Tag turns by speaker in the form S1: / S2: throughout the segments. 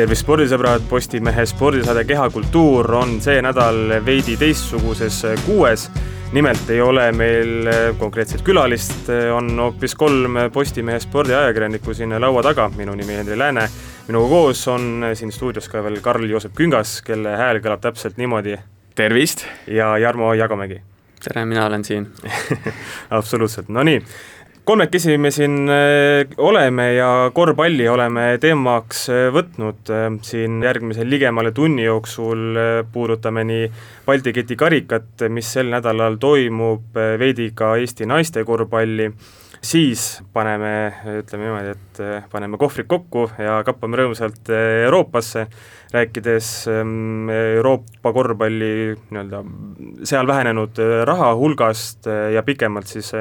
S1: tervist, spordisõbrad, Postimehe spordisaade Kehakultuur on see nädal veidi teistsuguses kuues. nimelt ei ole meil konkreetset külalist, on hoopis kolm Postimehe spordiajakirjanikku siin laua taga, minu nimi Henri Lääne. minuga koos on siin stuudios ka veel Karl-Joosep Küngas, kelle hääl kõlab täpselt niimoodi.
S2: tervist!
S1: ja Jarmo Jagomägi.
S3: tere, mina olen siin
S1: absoluutselt, no nii kolmekesi me siin äh, oleme ja korvpalli oleme teemaks äh, võtnud. Äh, siin järgmise ligemale tunni jooksul puudutame nii Balti keti karikat, mis sel nädalal toimub, veidi ka Eesti naiste korvpalli, siis paneme, ütleme niimoodi, et paneme kohvrid kokku ja kappame rõõmsalt Euroopasse, rääkides ähm, Euroopa korvpalli nii-öelda seal vähenenud raha hulgast ja pikemalt siis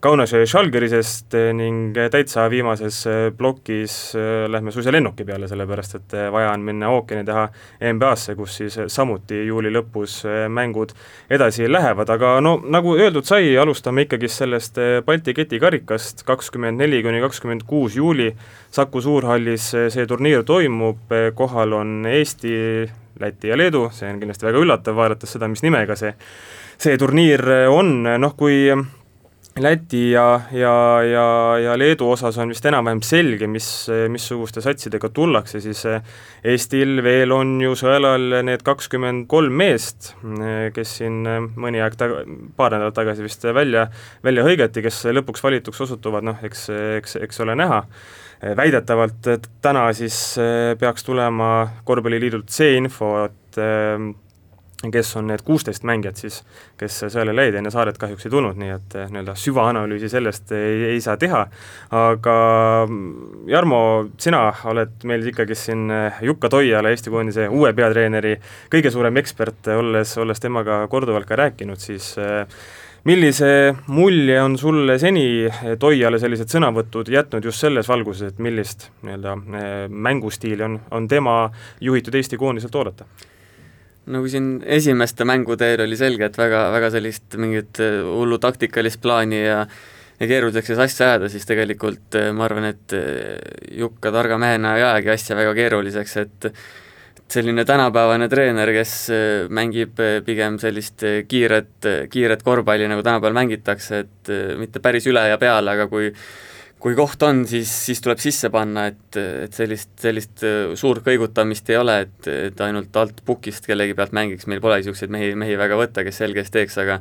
S1: Kaunase Žalgirisest eh, ning täitsa viimases eh, plokis eh, lähme suisa lennuki peale, sellepärast et vaja on minna ookeani taha NBA-sse, kus siis samuti juuli lõpus mängud edasi lähevad, aga no nagu öeldud sai, alustame ikkagi sellest Balti keti karikast, kakskümmend neli kuni kakskümmend kuus juuli Saku Suurhallis see turniir toimub, kohal on Eesti, Läti ja Leedu, see on kindlasti väga üllatav, vaadates seda, mis nimega see see turniir on, noh kui Läti ja, ja, ja, ja Leedu osas on vist enam-vähem selge, mis, missuguste satsidega tullakse, siis Eestil veel on ju sõelal need kakskümmend kolm meest, kes siin mõni aeg taga, paar nädalat tagasi vist välja, välja hõigati, kes lõpuks valituks osutuvad, noh eks, eks, eks ole näha. Väidetavalt täna siis peaks tulema Korvpalliliidult see info, et kes on need kuusteist mängijat siis, kes sõelale jäid, enne saadet kahjuks ei tulnud, nii et eh, nii-öelda süvaanalüüsi sellest ei, ei saa teha, aga mm, Jarmo, sina oled meil ikkagi siin eh, Jukka Toiala, Eesti koondise uue peatreeneri kõige suurem ekspert, olles, olles temaga korduvalt ka rääkinud, siis eh, millise mulje on sulle seni Toiale sellised sõnavõtud jätnud just selles valguses, et millist nii-öelda mängustiili on, on tema juhitud Eesti koondiselt oodata?
S3: Kui siin esimeste mängude eel oli selge, et väga, väga sellist mingit äh, hullu taktikalist plaani ja ja keeruliseks see asja ajada, siis tegelikult äh, ma arvan, et äh, Jukka targa mehena ei ajagi asja väga keeruliseks, et selline tänapäevane treener, kes mängib pigem sellist kiiret, kiiret korvpalli, nagu tänapäeval mängitakse, et mitte päris üle ja peale, aga kui kui koht on, siis, siis tuleb sisse panna, et, et sellist, sellist äh, suurt kõigutamist ei ole, et, et ainult alt pukist kellegi pealt mängiks, meil pole niisuguseid mehi, mehi väga võtta, kes selge eest teeks, aga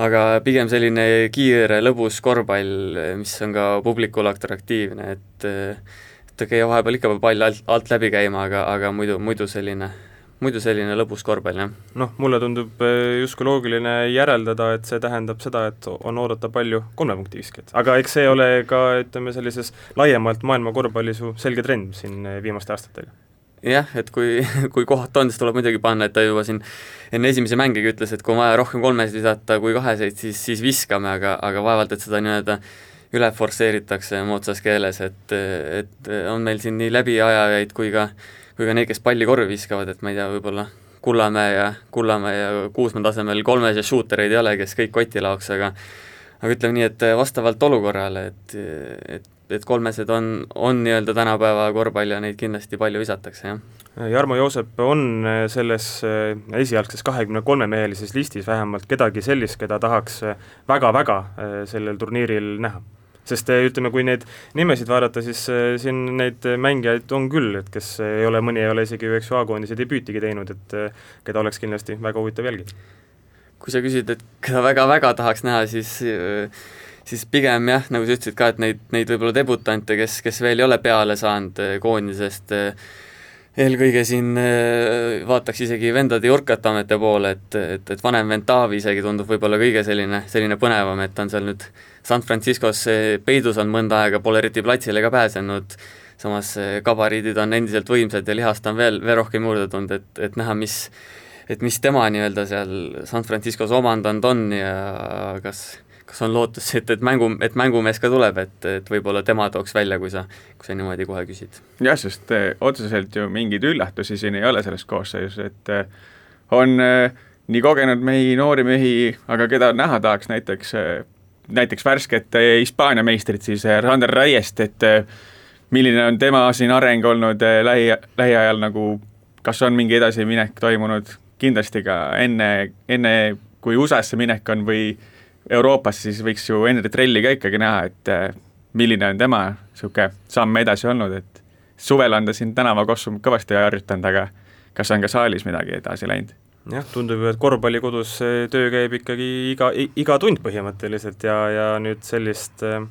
S3: aga pigem selline kiire lõbus korvpall, mis on ka publikule atraktiivne, et et okei vahepeal ikka peab pall alt, alt läbi käima, aga, aga muidu, muidu selline muidu selline lõbus korvpall, jah.
S1: noh, mulle tundub eh, justkui loogiline järeldada, et see tähendab seda, et on oodata palju kolme punkti viskajat, aga eks see ole ka ütleme, sellises laiemalt maailma korvpallis ju selge trend siin eh, viimaste aastatega
S3: jah, et kui, kui kohata on, siis tuleb muidugi panna, et ta juba siin enne esimesi mängegi ütles, et kui on vaja rohkem kolmesid visata kui kaheseid, siis, siis viskame, aga, aga vaevalt, et seda nii-öelda üle forsseeritakse moodsas keeles, et, et on meil siin nii läbiajajaid kui ka äh, kui ka neid, kes palli korvi viskavad, et ma ei tea, võib-olla Kullamäe ja, Kullamäe ja Kuusmaa tasemel kolmes ja shootereid ei ole, kes kõik kotti laoks, aga aga ütleme nii, et vastavalt olukorrale, et, et, et kolmesed on, on nii-öelda tänapäeva korvpall ja neid kindlasti palju visatakse, jah.
S1: Jarmo Joosep, on selles esialgses kahekümne kolme mehelises listis vähemalt kedagi sellist, keda tahaks väga-väga sellel turniiril näha? Sest eh, ütleme, kui neid nimesid vaadata, siis eh, siin neid mängijaid on küll, et kes ei ole, mõni ei ole isegi ju A-koondise debüütigi teinud, et eh, keda oleks kindlasti väga huvitav jälgida.
S3: kui sa küsid, et keda väga-väga tahaks näha, siis siis pigem jah, nagu sa ütlesid ka, et neid, neid võib-olla debutante, kes, kes veel ei ole peale saanud koondisest, eelkõige siin vaataks isegi vendade Jurkatamete poole, et, et, et vanem vend Taavi isegi tundub võib-olla kõige selline, selline põnevam, et ta on seal nüüd San Franciscos peidus on mõnda aega, pole eriti platsile ka pääsenud, samas gabariidid on endiselt võimsad ja lihast on veel, veel rohkem juurde tulnud, et, et näha, mis et mis tema nii-öelda seal San Franciscos omandanud on ja kas, kas on lootus, et, et mängu, et mängumees ka tuleb, et, et võib-olla tema tooks välja, kui sa, kui sa niimoodi kohe küsid?
S2: jah, sest eh, otseselt ju mingeid üllatusi siin ei ole selles koosseisus, et eh, on eh, nii kogenud mehi, noori mehi, aga keda näha tahaks näiteks näiteks värsket Hispaania meistrit siis Rander Raiest, et milline on tema siin areng olnud äh, lähi, lähiajal nagu, kas on mingi edasiminek toimunud, kindlasti ka enne, enne kui USA-sse minek on või Euroopasse, siis võiks ju Henri Trelli ka ikkagi näha, et milline on tema niisugune samm edasi olnud, et suvel on ta siin tänavakossu kõvasti harjutanud, aga kas on ka saalis midagi edasi läinud?
S1: Jah, tundub ju, et korvpallikodus töö käib ikkagi iga, iga tund põhimõtteliselt ja, ja nüüd sellist äh,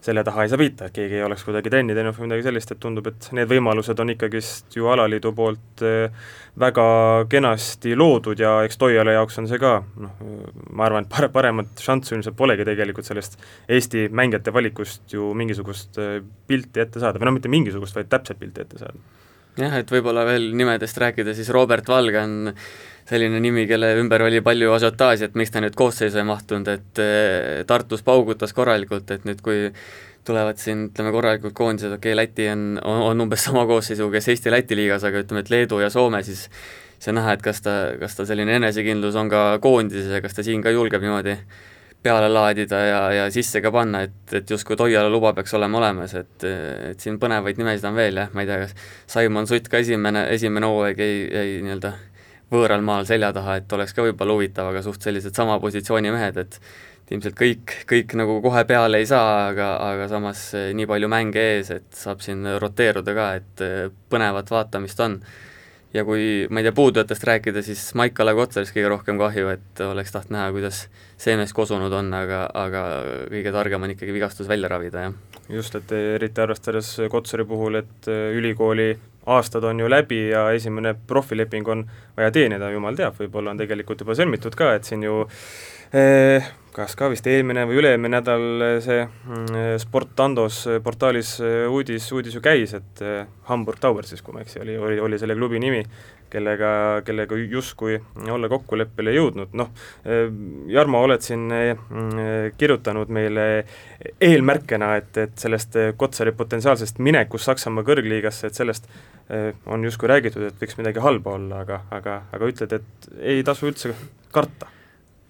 S1: selle taha ei saa peita, et keegi ei oleks kuidagi trenni teinud või midagi sellist, et tundub, et need võimalused on ikkagist ju alaliidu poolt eh, väga kenasti loodud ja eks Toiala jaoks on see ka noh, ma arvan, et pare-, paremat šanssi ilmselt polegi tegelikult sellest Eesti mängijate valikust ju mingisugust eh, pilti ette saada, või noh, mitte mingisugust, vaid täpset pilti ette saada.
S3: Jah, et võib-olla veel nimedest rääkida, siis Robert Valge on selline nimi, kelle ümber oli palju asiotaaži, et miks ta nüüd koosseisu ei mahtunud, et eh, Tartus paugutas korralikult, et nüüd kui tulevad siin ütleme korralikud koondised, okei okay,, Läti on, on, on umbes sama koosseisuga, kes Eesti-Läti liigas, aga ütleme, et Leedu ja Soome, siis see näha, et kas ta, kas ta selline enesekindlus on ka koondises ja kas ta siin ka julgeb niimoodi peale laadida ja, ja sisse ka panna, et, et justkui Toiala luba peaks olema olemas, et, et siin põnevaid nimesid on veel jah, ma ei tea, kas Saimon Sutt ka esimene, esimene hooaeg jäi, jäi nii-öelda võõral maal selja taha, et oleks ka võib-olla huvitav, aga suht sellised sama positsiooni mehed, et ilmselt kõik, kõik nagu kohe peale ei saa, aga, aga samas nii palju mänge ees, et saab siin roteeruda ka, et põnevat vaatamist on. Ja kui, ma ei tea, puudujatest rääkida, siis Maik-Kalev Kotsarist kõige rohkem kahju, et oleks tahtnud näha, kuidas see mees kosunud on, aga, aga kõige targem on ikkagi vigastus välja ravida, jah.
S1: just, et eriti arvestades Kotsari puhul, et eh, ülikooli aastad on ju läbi ja esimene profileping on vaja teenida, jumal teab, võib-olla on tegelikult juba sõlmitud ka, et siin ju eh, kas ka vist eelmine või üle-eelmine nädal see mm, Sportandos portaalis uudis, uudis ju käis, et eh, Hamburg Towers siis, kui ma ei eksi, oli, oli, oli selle klubi nimi, kellega, kellega justkui olla kokkuleppele jõudnud, noh, eh, Jarmo, oled siin mm, kirjutanud meile eelmärkena, et, et sellest Kotsari potentsiaalsest minekust Saksamaa kõrgliigasse, et sellest eh, on justkui räägitud, et võiks midagi halba olla, aga, aga, aga ütled, et ei tasu üldse karta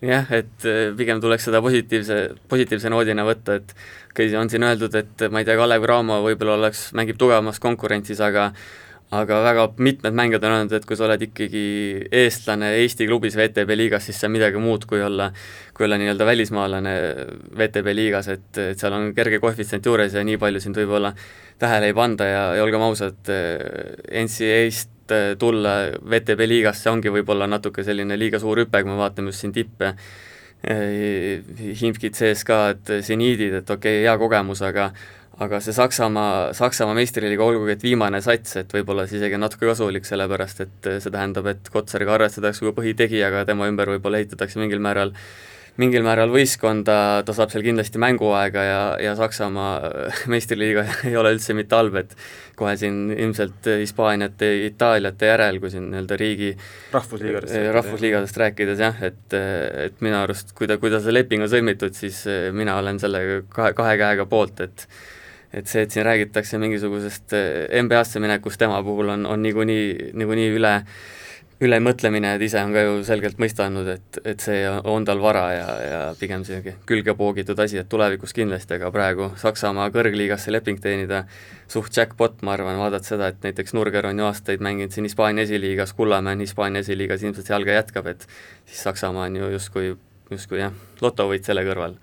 S3: jah, et äh, pigem tuleks seda positiivse, positiivse noodina võtta, et okay,, on siin öeldud, et ma ei tea, Kalev Cramo võib-olla oleks, mängib tugevamas konkurentsis, aga aga väga mitmed mängijad on öelnud, et kui sa oled ikkagi eestlane Eesti klubis VTB liigas, siis see on midagi muud, kui olla, kui olla nii-öelda välismaalane VTB liigas, et, et seal on kerge koefitsient juures ja nii palju sind võib-olla tähele ei panda ja, ja olgem ausad, NCAA-st et äh, tulla VTB liigasse ongi võib-olla natuke selline liiga suur hüpe, kui me vaatame just siin tippe, äh, Himkid, CSKA-d, seniidid, et okei okay,, hea kogemus, aga aga see Saksamaa, Saksamaa meistriliiga, olgugi et viimane sats, et võib-olla see isegi on natuke kasulik, sellepärast et see tähendab, et Kotsariga arvestatakse kui põhitegijaga, tema ümber võib-olla ehitatakse mingil määral äh, mingil määral võistkonda, ta saab seal kindlasti mänguaega ja, ja Saksamaa meistriliiga ei ole üldse mitte halb, et kohe siin ilmselt Hispaaniate, Itaaliate järel, kui siin nii-öelda riigi
S1: rahvusliigadest,
S3: eh, rahvusliigadest rääkides jah, et, et minu arust, kui ta, kui ta see leping on sõlmitud, siis eh, mina olen sellega kahe, kahe käega poolt, et et see, et siin räägitakse mingisugusest NBA-sse minekust tema puhul on, on niikuinii, niikuinii üle ülemõtlemine, et ise on ka ju selgelt mõista andnud, et, et see on tal vara ja, ja pigem selline külge poogitud asi, et tulevikus kindlasti, aga praegu Saksamaa kõrgliigasse leping teenida suht jackpot, ma arvan, vaadates seda, et näiteks Nurger on ju aastaid mänginud siin Hispaania esiliigas, Kullamäe on Hispaania esiliigas, ilmselt seal ka jätkab, et siis Saksamaa on ju justkui, justkui jah, lotovõit selle kõrval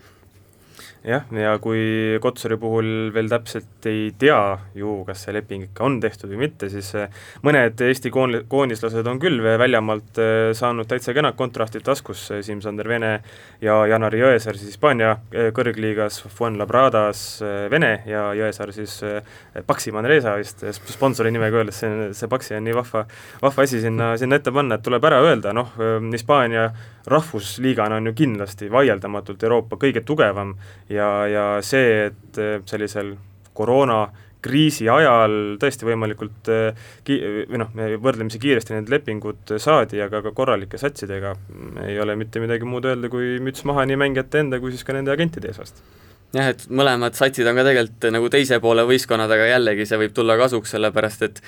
S1: jah, ja kui Kotsari puhul veel täpselt ei tea ju, kas see leping ikka on tehtud või mitte, siis eh, mõned Eesti koon-, koondislased on küll väljamaalt eh, saanud täitsa kenad kontraktid taskus, Siim-Sander Vene ja Janari Jõesaar siis Hispaania eh, kõrgliigas, Fuenlabradas Vene ja Jõesaar siis Paxi Manresa vist, sponsori nimega öeldes, see, see Paxi on nii vahva, vahva asi sinna, sinna ette panna, et tuleb ära öelda, noh, Hispaania rahvusliigana on ju kindlasti vaieldamatult Euroopa kõige tugevam ja, ja see, et eh, sellisel koroonakriisi ajal tõesti võimalikult eh, ki-, või noh, võrdlemisi kiiresti need lepingud saadi, aga ka korralike satsidega ei ole mitte midagi muud öelda, kui müts maha nii mängijate enda kui siis ka nende agentide eesvast.
S3: Jah, et mõlemad satsid on ka tegelikult nagu teise poole võistkonnad, aga jällegi see võib tulla kasuks, sellepärast et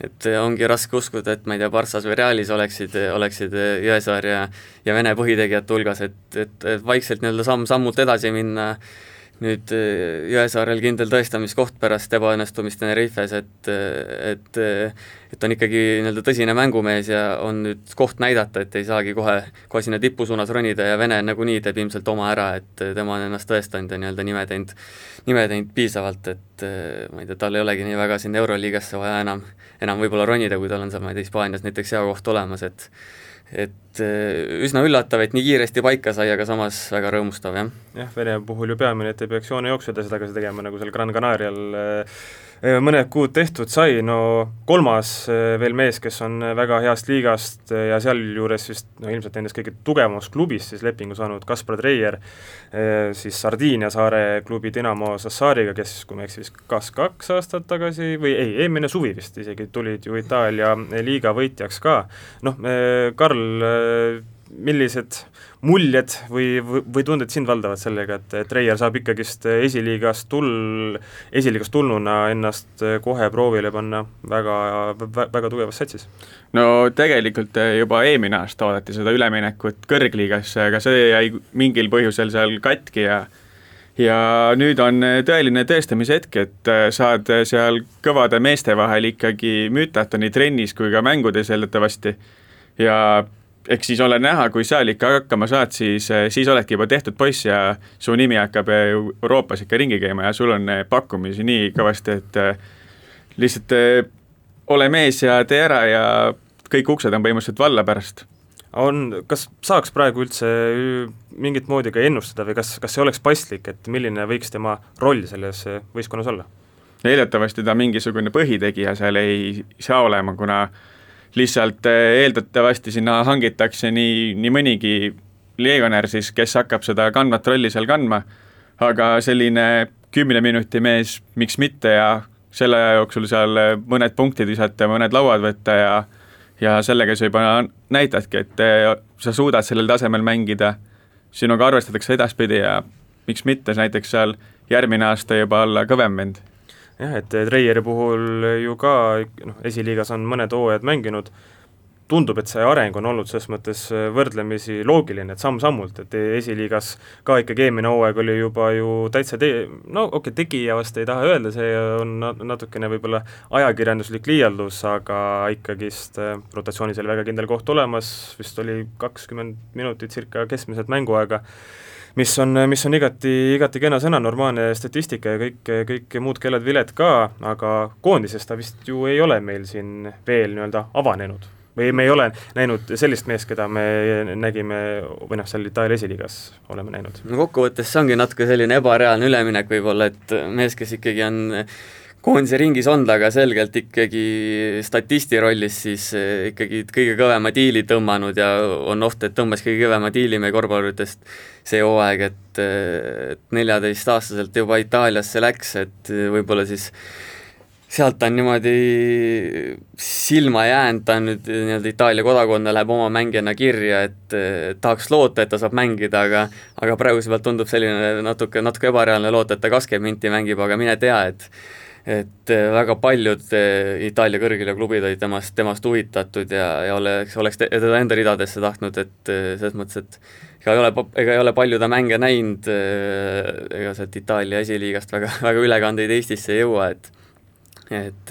S3: et ongi raske uskuda, et ma ei tea, Barssas või Realis oleksid, oleksid Jõesaar ja ja Vene põhitegijate hulgas, et, et, et vaikselt nii-öelda samm-sammult edasi minna, nüüd äh, Jõesaarel kindel tõestamiskoht pärast ebaõnnestumist Tenerifes, et, et et on ikkagi nii-öelda tõsine mängumees ja on nüüd koht näidata, et ei saagi kohe, kohe sinna tipu suunas ronida ja Vene nagunii teeb ilmselt oma ära, et tema on ennast tõestanud ja nii-öelda nime teinud, nime teinud piisavalt, et ma ei tea, tal ei olegi nii väga sinna Euroliigasse vaja enam, enam võib-olla ronida, kui tal on seal, ma ei tea, Hispaanias näiteks hea koht olemas, et et äh, üsna üllatav, et nii kiiresti paika sai, aga samas väga rõõmustav, jah.
S1: jah, Vene puhul ju peamine, et ei peaks joonejooksu edasi tagasi tegema, nagu seal Gran Canarial Äh, mõned kuud tehtud sai, no kolmas äh, veel mees, kes on äh, väga heast liigast ja sealjuures vist no ilmselt nendest kõige tugevamas klubis siis lepingu saanud Kaspar Treier, siis Sardiinia saare klubi Dinamo Sassariga, kes, kui ma ei eksi, vist kas kaks aastat tagasi või ei, eelmine suvi vist isegi tulid ju Itaalia liiga võitjaks ka, noh, Karl, millised muljed või, või, või tunded sind valdavad sellega, et, et Treier saab ikkagist esiliigast tul-, esiliigast tulnuna ennast kohe proovile panna väga, väga tugevas satsis?
S2: no tegelikult juba eelmine aasta oodati seda üleminekut kõrgliigasse, aga see jäi mingil põhjusel seal katki ja ja nüüd on tõeline tõestamise hetk, et saad seal kõvade meeste vahel ikkagi mütata nii trennis kui ka mängudes eeldatavasti ja eks siis ole näha, kui seal ikka hakkama saad, siis, eh, siis oledki juba tehtud poiss ja su nimi hakkab eh, Euroopas ikka ringi käima ja sul on eh, pakkumisi nii kõvasti, et lihtsalt ole mees ja tee ära ja kõik uksed on põhimõtteliselt valla pärast.
S1: on, kas saaks praegu üldse mingit moodi ka ennustada või kas, kas see oleks paslik, et milline võiks tema roll selles võistkonnas olla?
S2: eeldatavasti ta mingisugune põhitegija seal ei saa olema, kuna äh, lihtsalt eh, eeldatavasti sinna hangitakse nii, nii mõnigi legionär siis, kes hakkab seda kandvat rolli seal kandma, aga selline kümne minuti mees, miks mitte ja selle aja jooksul seal mõned punktid visata mõned lauad võtta ja ja sellega sa juba näitadki, et eh, sa suudad sellel tasemel mängida, sinuga arvestatakse edaspidi ja miks mitte näiteks seal järgmine aasta juba olla kõvem vend
S1: jah, et Treieri puhul ju ka noh, esiliigas on mõned hooajad mänginud, tundub, et see areng on olnud selles mõttes võrdlemisi loogiline, et samm-sammult, et esiliigas ka ikkagi eelmine hooaeg oli juba ju täitsa te-, no okei okay,, tegija vast ei taha öelda, see on natukene võib-olla ajakirjanduslik liialdus, aga ikkagist äh, rotatsioonis oli väga kindel koht olemas, vist oli kakskümmend minutit circa keskmiselt mänguaega, mis on, mis on igati, igati kena sõna, normaalne statistika ja kõik, kõik muud kellad-viled ka, aga koondises ta vist ju ei ole meil siin veel nii-öelda avanenud või me ei ole näinud sellist meest, keda me nägime või noh, seal Itaalia esiliigas oleme näinud.
S3: no kokkuvõttes see ongi natuke selline ebareaalne üleminek võib-olla, et mees, kes ikkagi on koondise ringis on ta aga selgelt ikkagi statisti rollis siis eh, ikkagi kõige kõvema diili tõmmanud ja on oht, et tõmbas kõige kõvema diili meie korvpalluritest. see hooaeg, et et neljateistaastaselt juba Itaaliasse läks, et võib-olla siis sealt on niimoodi silma jäänud, ta on nüüd nii-öelda Itaalia kodakonna, läheb oma mängijana kirja, et tahaks loota, et ta saab mängida, aga aga praeguse pealt tundub selline natuke, natuke ebareaalne loota, et ta kakskümmend minti mängib, aga mine tea, et et äh, väga paljud äh, Itaalia kõrgliiga klubid olid temast, temast huvitatud ja, ja oleks, oleks teda enda ridadesse tahtnud, et äh, selles mõttes, et ega ei ole, ega ei ole palju ta mänge näinud, ega sealt Itaalia esiliigast väga, väga ülekandeid Eestisse ei jõua, et et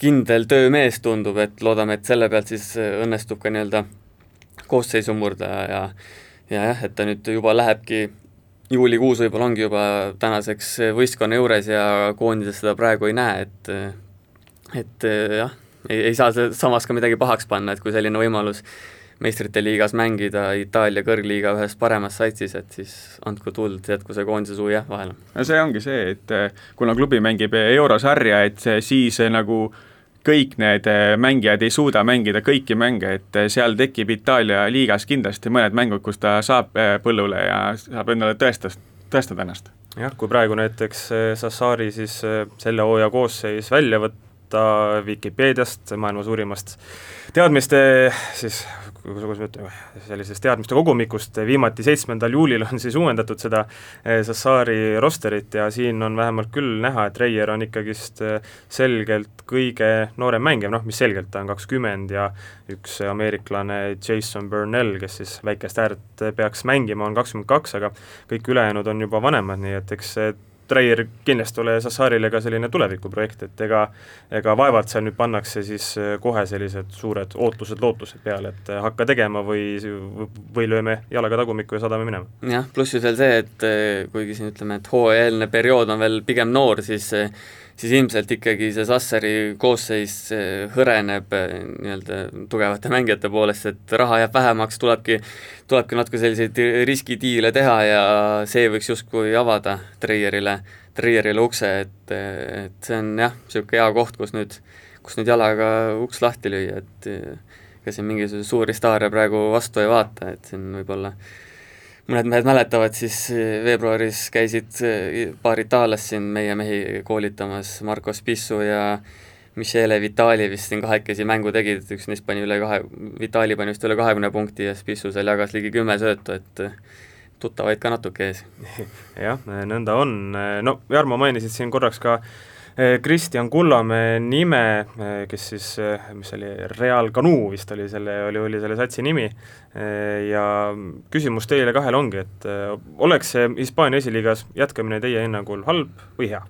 S3: kindel töömees tundub, et loodame, et selle pealt siis õnnestub ka nii-öelda koosseisu murda ja ja jah, et ta nüüd juba lähebki juulikuus võib-olla ongi juba tänaseks võistkonna juures ja koondises seda praegu ei näe, et et jah, ei, ei saa samas ka midagi pahaks panna, et kui selline võimalus meistrite liigas mängida Itaalia kõrgliiga ühes paremas satsis, et siis andku tuld, jätku see koondise suu jah vahele.
S2: no see ongi see, et kuna klubi mängib eurosarja, et siis nagu äh, kõik need äh, mängijad ei suuda mängida kõiki mänge, et äh, seal tekib Itaalia liigas kindlasti mõned mängud, kus ta saab äh, põllule ja saab endale tõestas, tõestada ennast.
S1: jah, kui praegu näiteks Sassari siis selle hooaja koosseis välja võtta Vikipeediast, maailma suurimast teadmiste siis kuidas ma ütlen, sellisest teadmiste kogumikust, viimati seitsmendal juulil on siis uuendatud seda Sassari rosterit ja siin on vähemalt küll näha, et Reier on ikkagist selgelt kõige noorem mängija, noh mis selgelt, ta on kakskümmend ja üks ameeriklane Jason Burnell, kes siis väikest äärt peaks mängima, on kakskümmend kaks, aga kõik ülejäänud on juba vanemad, nii et eks see Treier kindlasti ole Sassaarile ka selline tulevikuprojekt, et ega ega vaevalt seal nüüd pannakse siis äh, kohe sellised suured ootused-lootused peale, et äh, hakka tegema või, või lööme jalaga tagumikku ja saadame minema.
S3: jah, pluss ju veel see, et äh, kuigi siin ütleme, et hooajaeelne periood on veel pigem noor, siis siis ilmselt ikkagi see Sassari koosseis hõreneb nii-öelda tugevate mängijate poolest, et raha jääb vähemaks, tulebki, tulebki natuke selliseid riskidiile teha ja see võiks justkui avada Treierile, Treierile ukse, et, et see on jah, niisugune hea koht, kus nüüd, kus nüüd jalaga uks lahti lüüa, et ega siin mingisuguseid suuri staare praegu vastu ei vaata, et siin võib-olla mõned mehed mäletavad, siis eh, veebruaris käisid eh, paar itaallast siin meie mehi koolitamas, Marko Spissu ja Michele Vitali vist siin kahekesi mängu tegid, üks neist pani üle kahe, Vitali pani vist üle kahekümne punkti ja Spissu seal jagas ligi kümme söötu, et eh, tuttavaid ka natuke ees.
S1: jah, nõnda on, no Jarmo mainisid siin korraks ka Kristjan Kullamäe nime, kes siis, mis oli, Real Canu vist oli selle, oli, oli selle satsi nimi, ja küsimus teile kahele ongi, et äh, oleks see Hispaania esiliigas jätkamine teie hinnangul halb või hea?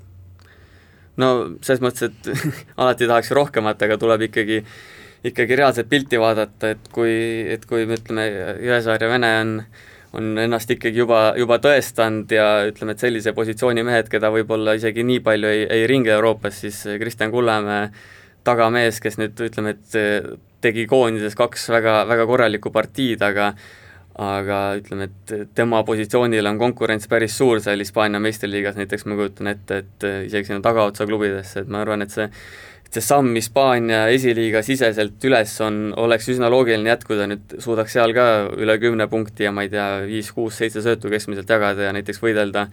S3: no selles mõttes, et alati tahaks rohkemat, aga tuleb ikkagi, ikkagi reaalset pilti vaadata, et kui, et kui me ütleme, Jõesaar ja Vene on on ennast ikkagi juba, juba tõestanud ja ütleme, et sellise positsiooni mehed, keda võib-olla isegi nii palju ei, ei ringi Euroopas, siis Kristjan Kullamäe tagamees, kes nüüd ütleme, et tegi koondises kaks väga, väga korralikku partiid, aga aga ütleme, et tema positsioonil on konkurents päris suur seal Hispaania meistriliigas, näiteks ma kujutan ette, et isegi sinna tagaotsa klubidesse, et ma arvan, et see see samm Hispaania esiliiga siseselt üles on, oleks üsna loogiline jätkuda, nüüd suudaks seal ka üle kümne punkti ja ma ei tea, viis, kuus, seitse söötu keskmiselt jagada ja näiteks võidelda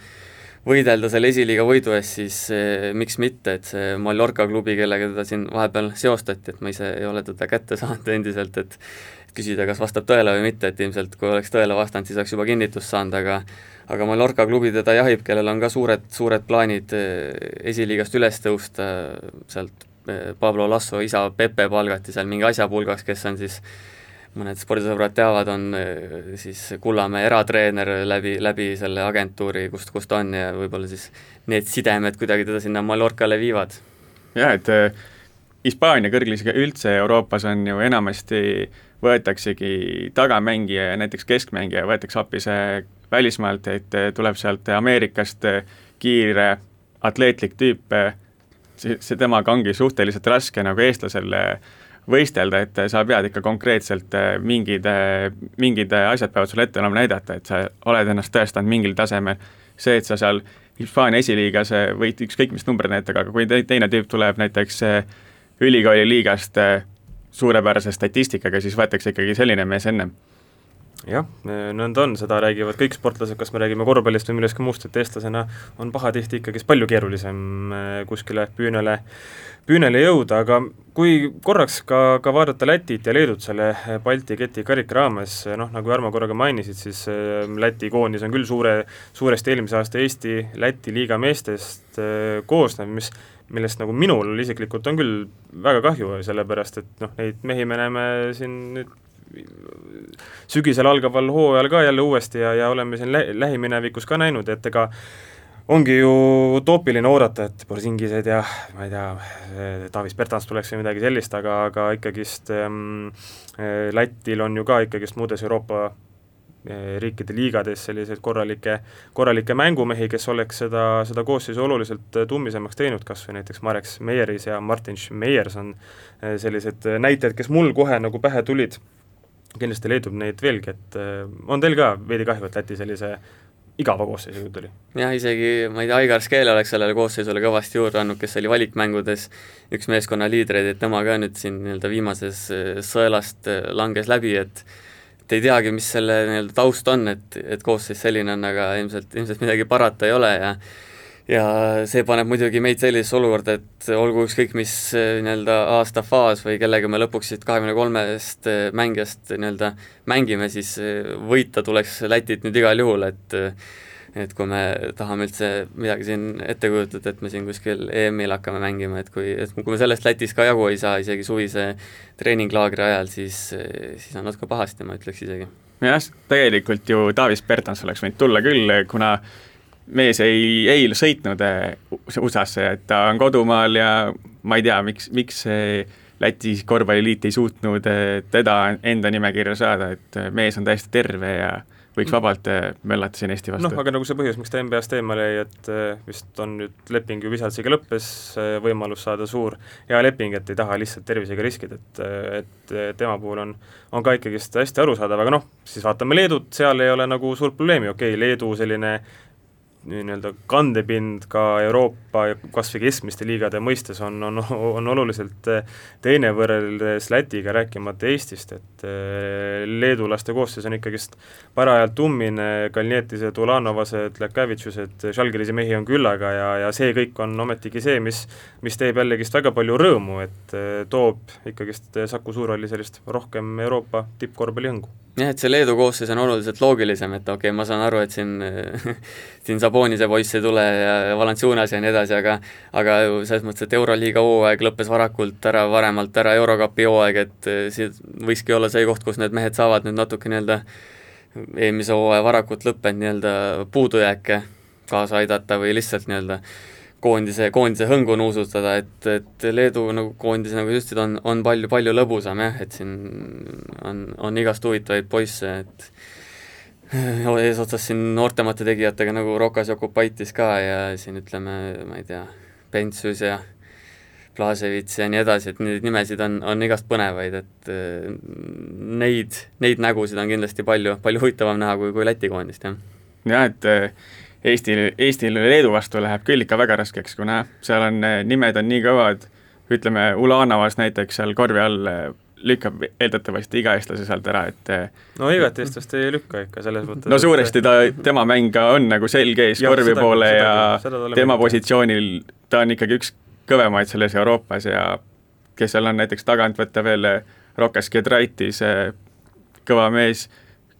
S3: võidelda selle esiliiga võidu eest, siis eh, miks mitte, et see Mallorca klubi, kellega teda siin vahepeal seostati, et ma ise ei ole teda kätte saanud endiselt, et küsida, kas vastab tõele või mitte, et ilmselt kui oleks tõele vastanud, siis oleks juba kinnitust saanud, aga aga Mallorca klubi teda jahib, kellel on ka suured, suured plaanid eh, esiliigast üles tõusta, sealt Pablo Lasso isa Pepe palgati seal mingi asjapulgaks, kes on siis mõned spordisõbrad teavad, on äh, siis Kullamäe eratreener läbi, läbi selle agentuuri, kust, kust ta on ja võib-olla siis need sidemed kuidagi teda sinna Mallorcale viivad.
S2: jah, et äh, Hispaania kõrgliga üldse Euroopas on ju enamasti võetaksegi tagamängija ja näiteks keskmängija võetakse appi see välismaalt, et äh, tuleb sealt Ameerikast kiire atleetlik tüüp, see, see temaga ongi suhteliselt raske nagu eestlasel võistelda, et sa pead ikka konkreetselt äh, mingid, äh, mingid asjad peavad sulle ette olema näidata, et sa oled ennast tõestanud mingil tasemel. see, et sa seal Hispaania esiliigas äh, võid ükskõik mis numbreid näitada, aga kui teine tüüp tuleb näiteks ülikooli liigast suurepärase statistikaga, siis võetakse ikkagi selline mees ennem
S1: jah, nõnda on, seda räägivad kõik sportlased, kas me räägime korvpallist või millestki muust, et eestlasena on pahatihti ikkagi palju keerulisem kuskile püünele püünele jõuda, aga kui korraks ka, ka vaadata Lätit ja Leedut selle Balti keti karika raames, noh, nagu Jarmo korraga mainisid, siis äh, Läti koondis on küll suure, suuresti eelmise aasta Eesti-Läti liiga meestest äh, koosnev, mis millest nagu minul isiklikult on küll väga kahju, sellepärast et noh, neid mehi me näeme siin nüüd sügisel algaval hooajal ka jälle uuesti ja, ja oleme siin lä lähiminevikus ka näinud, et ega ongi ju utoopiline oodata, et Borsingised ja ma ei tea, Davis Bertans tuleks või midagi sellist, aga, aga ikkagist ähm, Lätil on ju ka ikkagist muudes Euroopa äh, riikide liigades selliseid korralikke, korralikke mängumehi, kes oleks seda, seda koosseisu oluliselt tummisemaks teinud, kas või näiteks Marek Meieris ja Martin Schmeiers on äh, sellised näited, kes mul kohe nagu pähe tulid, kindlasti leidub neid veelgi, et on teil ka veidi kahju, et Läti sellise igava koosseisu tuli.
S3: jah, isegi ma ei tea, Aigar Skeele oleks sellele koosseisule kõvasti juurde andnud, kes oli valikmängudes üks meeskonna liidreid, et tema ka nüüd siin nii-öelda viimases äh, sõelast äh, langes läbi, et et ei teagi, mis selle nii-öelda taust on, et, et koosseis selline on, aga ilmselt, ilmselt midagi parata ei ole ja ja see paneb muidugi meid sellisesse olukorda, et olgu ükskõik mis nii-öelda aasta faas või kellega me lõpuks siit kahekümne kolmest mängijast nii-öelda mängime, siis võita tuleks Lätit nüüd igal juhul, et et kui me tahame üldse midagi siin ette kujutada, et me siin kuskil EM-il hakkame mängima, et kui, et kui me sellest Lätis ka jagu ei saa, isegi suvise treeninglaagri ajal, siis, siis on natuke pahasti, ma ütleks isegi.
S2: jah, tegelikult ju Davis Bertans oleks võinud tulla küll, kuna mees ei, ei sõitnud eh, USA-sse, et ta on kodumaal ja ma ei tea, miks, miks Läti korvpalliliit ei suutnud eh, teda enda nimekirja saada, et eh, mees on täiesti terve ja võiks vabalt möllata siin Eesti vastu.
S1: noh, aga nagu see põhjus, miks ta NBA-st eemale jäi, et vist on nüüd leping ju Visaltsiga lõppes, võimalus saada suur hea leping, et ei taha lihtsalt tervisega riskida, et et tema puhul on, on ka ikkagist hästi arusaadav, aga noh, siis vaatame Leedut, seal ei ole nagu suurt probleemi, okei okay,, Leedu selline nii-öelda kandepind ka Euroopa kas või keskmiste liigade mõistes on, on, on oluliselt eh, teine võrreldes Lätiga, rääkimata Eestist, et eh, leedulaste koosseis on ikkagist parajalt ummine, Kalnietised, Ulanovased, Lekavitšused, Žalgirise mehi on küllaga ja, ja see kõik on ometigi see, mis mis teeb jällegist väga palju rõõmu, et eh, toob ikkagist Saku Suurhalli sellist rohkem Euroopa tippkorvpallihõngu.
S3: Jah, et see Leedu koosseis on oluliselt loogilisem, et okei okay,, ma saan aru, et siin siin Sabonise poiss ei tule ja Valanciunas ja nii edasi, aga aga selles mõttes, et Euroliiga hooaeg lõppes varakult ära, varemalt ära Eurokapi hooaeg, et eh, siin võikski olla see koht, kus need mehed saavad nüüd natuke nii-öelda eelmise hooaja varakult lõppenud nii-öelda puudujääke kaasa aidata või lihtsalt nii-öelda koondise, koondise hõngu nuusutada, et, et Leedu nagu koondis, nagu sa ütlesid, on, on palju, palju lõbusam jah, et siin on, on igast huvitavaid poisse, et eesotsas siin noortemate tegijatega nagu Rokas Jokubaitis ka ja siin ütleme, ma ei tea, Pentsus ja Blasevits ja nii edasi, et neid nimesid on, on igast põnevaid, et neid, neid nägusid on kindlasti palju, palju huvitavam näha kui, kui Läti koondist, jah.
S2: jah, et Eestil, Eestil Leedu vastu läheb küll ikka väga raskeks, kuna seal on, nimed on nii kõvad, ütleme, Ulanovas näiteks seal korvi all eh, lükkab eeldatavasti iga eestlase sealt ära, et eh,
S1: no igat eestlast ei lükka ikka, selles mõttes
S2: no suuresti ta, tema mäng ka on nagu selge ees korvi poole ja seda, seda tema positsioonil ta on ikkagi üks kõvemaid selles Euroopas ja kes seal on näiteks tagant võtta veel Rokas Gedraitis, kõva mees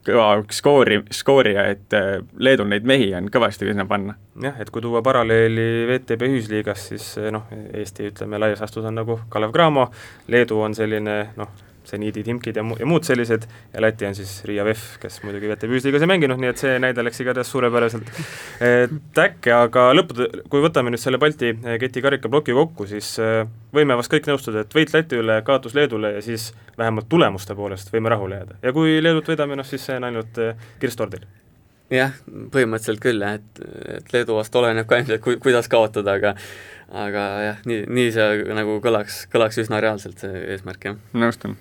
S2: kõva skoori, skoorija, et äh, Leedul neid mehi on kõvasti sinna panna.
S1: jah, et kui tuua paralleeli VTB ühisliigas, siis äh, noh, Eesti ütleme laias laastus on nagu Kalev Cramo, Leedu on selline noh, seniidid, imkid ja mu-, ja muud sellised, ja Läti on siis Riia VEF, kes muidugi VTB ühisliigas ei mänginud, nii et see näide läks igatahes suurepäraselt täkke, aga lõppude, kui võtame nüüd selle Balti eh, keti karikaploki kokku, siis eh, võime vast kõik nõustuda, et võit Läti üle, kaotus Leedule ja siis vähemalt tulemuste poolest võime rahule jääda. ja kui Leedut võidame, noh siis see on ainult eh, kirss tordil
S3: jah, põhimõtteliselt küll jah, et, et Leedu vastu oleneb ka ilmselt, ku-, kuidas kaotada, aga aga jah, nii, nii see nagu kõlaks, kõlaks üsna reaalselt, see eesmärk, jah.
S2: nõustun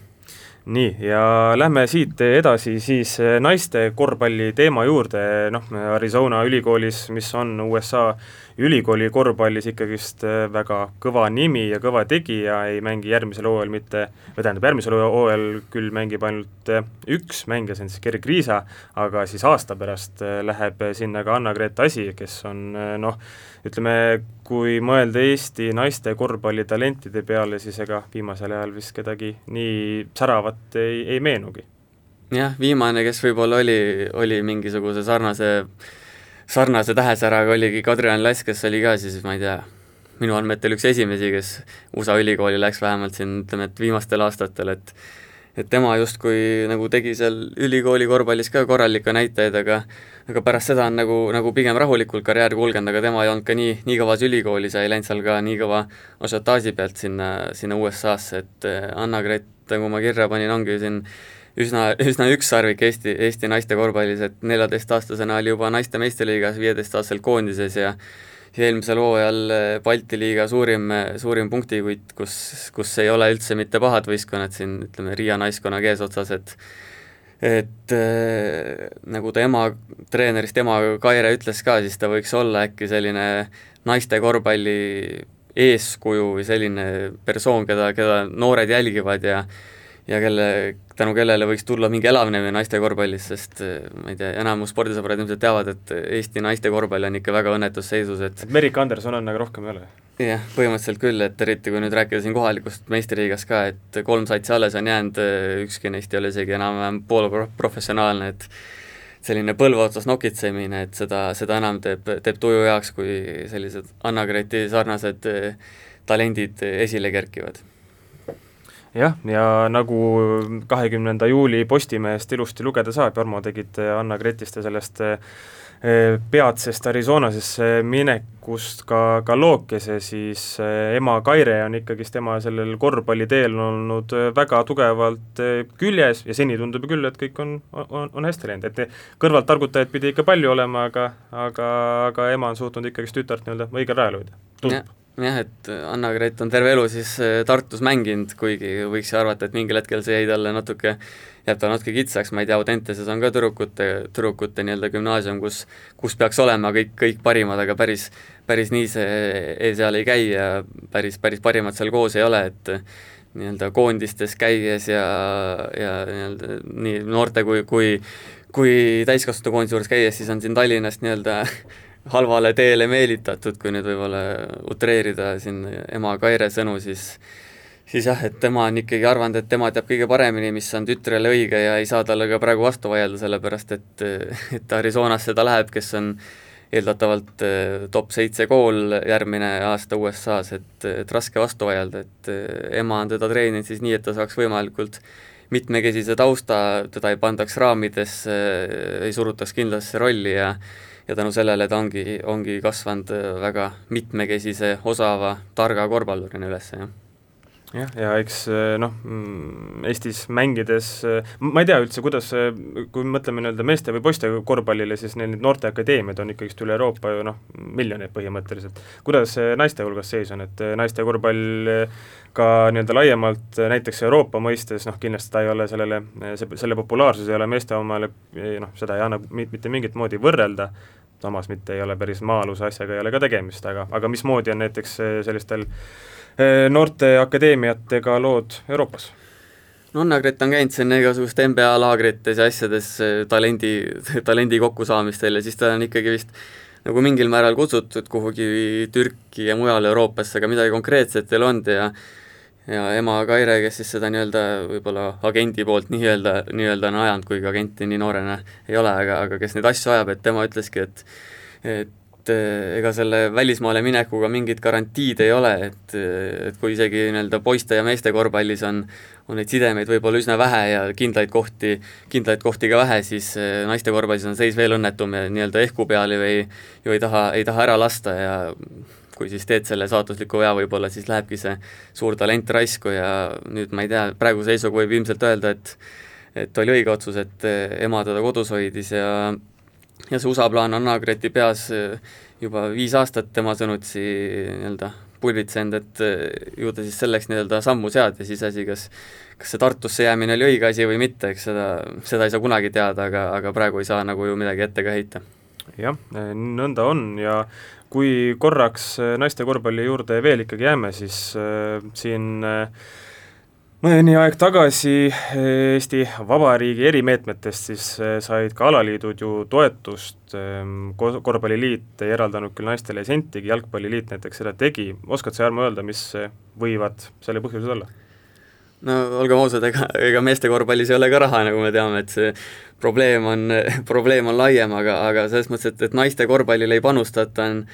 S1: nii, ja lähme siit edasi siis naiste korvpalli teema juurde, noh, Arizona ülikoolis, mis on USA ülikooli korvpallis ikkagist äh, väga kõva nimi ja kõva tegija, ei mängi järgmisel hooajal mitte, või tähendab, järgmisel hooajal küll mängib ainult äh, üks mängija, see on siis Gerg Riisa, aga siis aasta pärast äh, läheb sinna ka Anna-Grete Asi, kes on noh, ütleme, kui mõelda Eesti naiste korvpallitalentide peale, siis ega viimasel ajal vist kedagi nii säravat ei, ei meenugi.
S3: jah, viimane, kes võib-olla oli, oli mingisuguse sarnase sarnase tähesäraga oligi Kadri-Ann Lass, kes oli ka siis, ma ei tea, minu andmetel üks esimesi, kes USA ülikooli läks vähemalt siin ütleme, et viimastel aastatel, et et tema justkui nagu tegi seal ülikooli korvpallis ka korralikke näitajaid, aga aga pärast seda on nagu, nagu pigem rahulikult karjäär kulgenud, aga tema ei olnud ka nii, nii kõvas ülikoolis ja ei läinud seal ka nii kõva ažiotaaži pealt sinna, sinna USA-sse, et Anna-Gret, nagu ma kirja panin, ongi siin üsna, üsna ükssarvik Eesti, Eesti naiste korvpallis, et neljateistaastasena oli juba naiste meistriliigas, viieteistaastaselt koondises ja eelmisel hooajal eh, Balti liiga suurim, suurim punktikutt, kus, kus ei ole üldse mitte pahad võistkonnad siin, ütleme, Riia naiskonnaga eesotsas, et et äh, nagu ta ema, treenerist ema Kaire ütles ka, siis ta võiks olla äkki selline naiste korvpalli eeskuju või selline persoon, keda, keda noored jälgivad ja ja kelle, tänu kellele võiks tulla mingi elavnemine naiste korvpallis, sest ma ei tea, enamus spordisõbrad ilmselt teavad, et Eesti naiste korvpall on ikka väga õnnetus seisus, et
S1: Merike Anderson on, aga rohkem ei ole?
S3: jah, põhimõtteliselt küll, et eriti kui nüüd rääkida siin kohalikust meistriliigast ka, et kolm satsi alles on jäänud, ükski neist ei ole isegi enam-vähem poolprofessionaalne, et selline põlve otsas nokitsemine, et seda, seda enam teeb, teeb tuju heaks, kui sellised Anna-Greti sarnased talendid esile kerkivad
S1: jah, ja nagu kahekümnenda juuli Postimehest ilusti lugeda saab, Jarmo, tegid Anna Gretiste sellest eh, peatsest Arizonasesse minekust ka, ka lookese, siis eh, ema Kaire on ikkagist tema sellel korvpalliteel olnud eh, väga tugevalt küljes ja seni tundub küll, et kõik on, on, on hästi läinud, et kõrvalt targutajaid pidi ikka palju olema, aga aga, aga ema on suutnud ikkagist tütart nii-öelda õigel rajal hoida, tundub
S3: jah, et Anna-Gret on terve elu siis äh, Tartus mänginud, kuigi võiks ju arvata, et mingil hetkel see jäi talle natuke, jääb talle natuke kitsaks, ma ei tea, Audenteses on ka tüdrukute, tüdrukute nii-öelda gümnaasium, kus kus peaks olema kõik, kõik parimad, aga päris, päris nii see seal ei käi ja päris, päris parimad seal koos ei ole, et nii-öelda koondistes käies ja, ja nii-öelda nii noorte kui, kui kui täiskasvanute koondise juures käies, siis on siin Tallinnast nii-öelda halvale teele meelitatud, kui nüüd võib-olla utreerida siin ema Kaire sõnu, siis siis jah, et tema on ikkagi arvanud, et tema teab kõige paremini, mis on tütrele õige ja ei saa talle ka praegu vastu vaielda, sellepärast et, et Arizonasse ta läheb, kes on eeldatavalt eh, top seitse kool järgmine aasta USA-s, et, et raske vastu vaielda, et eh, ema on teda treeninud siis nii, et ta saaks võimalikult mitmekesise tausta, teda ei pandaks raamidesse, ei surutaks kindlasse rolli ja ja tänu sellele ta ongi, ongi kasvanud äh, väga mitmekesise, osava, targa korvpallurina üles, jah
S1: jah, ja eks äh, noh, mm, Eestis mängides, äh, ma ei tea üldse, kuidas, kui me mõtleme nii-öelda meeste või poiste korvpallile, siis neil need noorteakadeemiad on ikkagist üle Euroopa ju noh, miljoneid põhimõtteliselt. kuidas naiste hulgas seis on, et naiste korvpall ka nii-öelda laiemalt näiteks Euroopa mõistes, noh kindlasti ta ei ole sellele, see, selle populaarsus ei ole meeste omale noh, seda ei anna mitte mingit moodi võrrelda, samas mitte ei ole päris maa-aluse asjaga ei ole ka tegemist, aga, aga mismoodi on näiteks eh, sellistel eh, noorte akadeemiatega lood Euroopas?
S3: no Anna-Grett on käinud siin igasuguste NBA laagrites ja asjades eh, talendi, talendi kokkusaamistel ja siis ta on ikkagi vist nagu mingil määral kutsutud kuhugi Türki ja mujale Euroopasse, aga midagi konkreetset ei olnud ja ja ema Kaire, kes siis seda nii-öelda võib-olla agendi poolt nii-öelda, nii-öelda on ajanud, kuigi agenti nii noorena ei ole, aga, aga kes neid asju ajab, et tema ütleski, et et eh, ega selle välismaale minekuga mingit garantiid ei ole, et, et kui isegi nii-öelda poiste ja meeste korvpallis on, on neid sidemeid võib-olla üsna vähe ja kindlaid kohti, kindlaid kohti ka vähe, siis eh, naiste korvpallis on seis veel õnnetum ja nii-öelda ehku peal ju ei, ju ei taha, ei taha ära lasta ja kui siis teed selle saatusliku vea, võib-olla siis lähebki see suur talent raisku ja nüüd ma ei tea, praeguse seisuga võib ilmselt öelda, et et oli õige otsus, et ema teda kodus hoidis ja ja see USA plaan on Anna-Greti peas juba viis aastat tema sõnutsi nii-öelda pulbitsenud, et ju ta siis selleks nii-öelda sammu seadis, iseasi, kas kas see Tartusse jäämine oli õige asi või mitte, eks seda, seda ei saa kunagi teada, aga, aga praegu ei saa nagu ju midagi ette ka heita.
S1: jah, nõnda on ja kui korraks naiste korvpalli juurde veel ikkagi jääme, siis äh, siin äh, mõni aeg tagasi äh, Eesti Vabariigi erimeetmetest siis äh, said ka alaliidud ju toetust ähm,, korvpalliliit ei eraldanud küll naistele sentigi, jalgpalliliit näiteks seda tegi, oskad sa, Jarmo, öelda, mis võivad selle põhjused olla?
S3: no olgem ausad, ega, ega meeste korvpallis ei ole ka raha, nagu me teame, et see probleem on, probleem on laiem, aga, aga selles mõttes, et, et naiste korvpallile ei panustata, on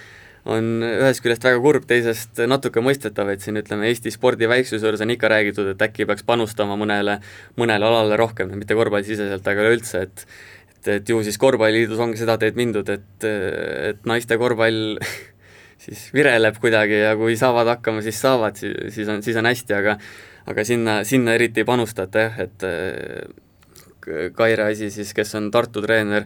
S3: on ühest küljest väga kurb, teisest natuke mõistetav, et siin ütleme, Eesti spordi väiksuse juures on ikka räägitud, et äkki peaks panustama mõnele, mõnele alale rohkem, mitte korvpallisiseselt, aga üleüldse, et et, et ju siis korvpalliliidus ongi seda teed mindud, et, et naiste korvpall siis vireleb kuidagi ja kui saavad hakkama, siis saavad, siis on, siis on hästi, aga aga sinna, sinna eriti ei panustata jah, et äh, Kaire asi siis, kes on Tartu treener,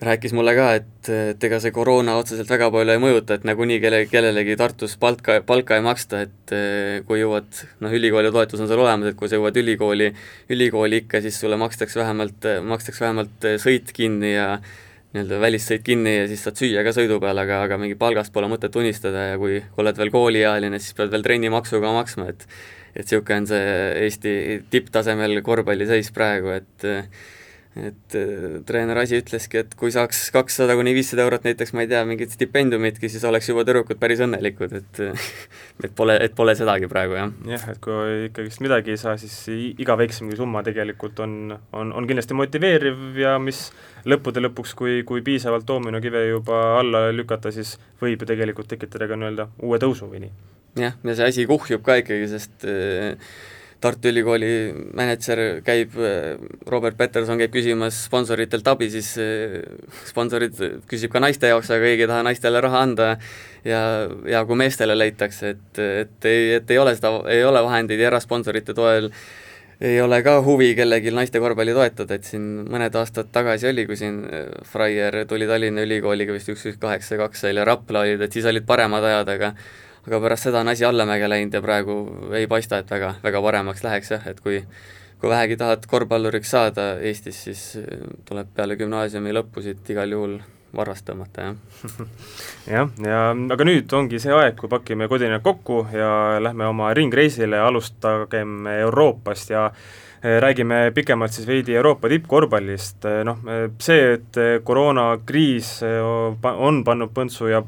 S3: rääkis mulle ka, et, et ega see koroona otseselt väga palju ei mõjuta, et nagunii kelle, kellelegi Tartus palka, palka ei maksta, et äh, kui jõuad, noh, ülikooli toetus on seal olemas, et kui sa jõuad ülikooli, ülikooli ikka, siis sulle makstakse vähemalt, makstakse vähemalt sõit kinni ja nii-öelda välissõit kinni ja siis saad süüa ka sõidu peal, aga, aga mingi palgast pole mõtet unistada ja kui oled veel kooliealine, siis pead veel trennimaksu ka maksma, et et niisugune on see Eesti tipptasemel korvpalliseis praegu, et et äh, treener Asi ütleski, et kui saaks kakssada kuni viissada eurot näiteks, ma ei tea, mingit stipendiumitki, siis oleks juba tüdrukud päris õnnelikud, et et pole, et pole sedagi praegu, jah.
S1: jah, et kui ikkagist midagi ei saa, siis iga väiksemgi summa tegelikult on, on, on kindlasti motiveeriv ja mis lõppude lõpuks, kui, kui piisavalt doominokive juba alla lükata, siis võib ju tegelikult tekitada ka nii-öelda uue tõusu või nii.
S3: jah, ja see asi kuhjub ka ikkagi, sest äh, Tartu Ülikooli mänedžer käib, Robert Peterson käib küsimas sponsoritelt abi, siis eh, sponsorid küsib ka naiste jaoks, aga keegi ei taha naistele raha anda. Ja, ja kui meestele leitakse, et, et ei, et ei ole seda, ei ole vahendeid ja erasponsorite toel ei ole ka huvi kellelgi naiste korvpalli toetada, et siin mõned aastad tagasi oli, kui siin Freier tuli Tallinna Ülikooliga vist üks, üks kaheksa, kaks oli ja Rapla olid, et siis olid paremad ajad, aga aga pärast seda on asi allamäge läinud ja praegu ei paista, et väga, väga paremaks läheks jah, et kui kui vähegi tahad korvpalluriks saada Eestis, siis tuleb peale gümnaasiumi lõppu siit igal juhul varvast tõmmata, jah.
S1: jah, ja aga nüüd ongi see aeg, kui pakime kodinad kokku ja lähme oma ringreisile, alustagem Euroopast ja äh, räägime pikemalt siis veidi Euroopa tippkorvpallist, äh, noh see, et koroonakriis on pannud põntsu ja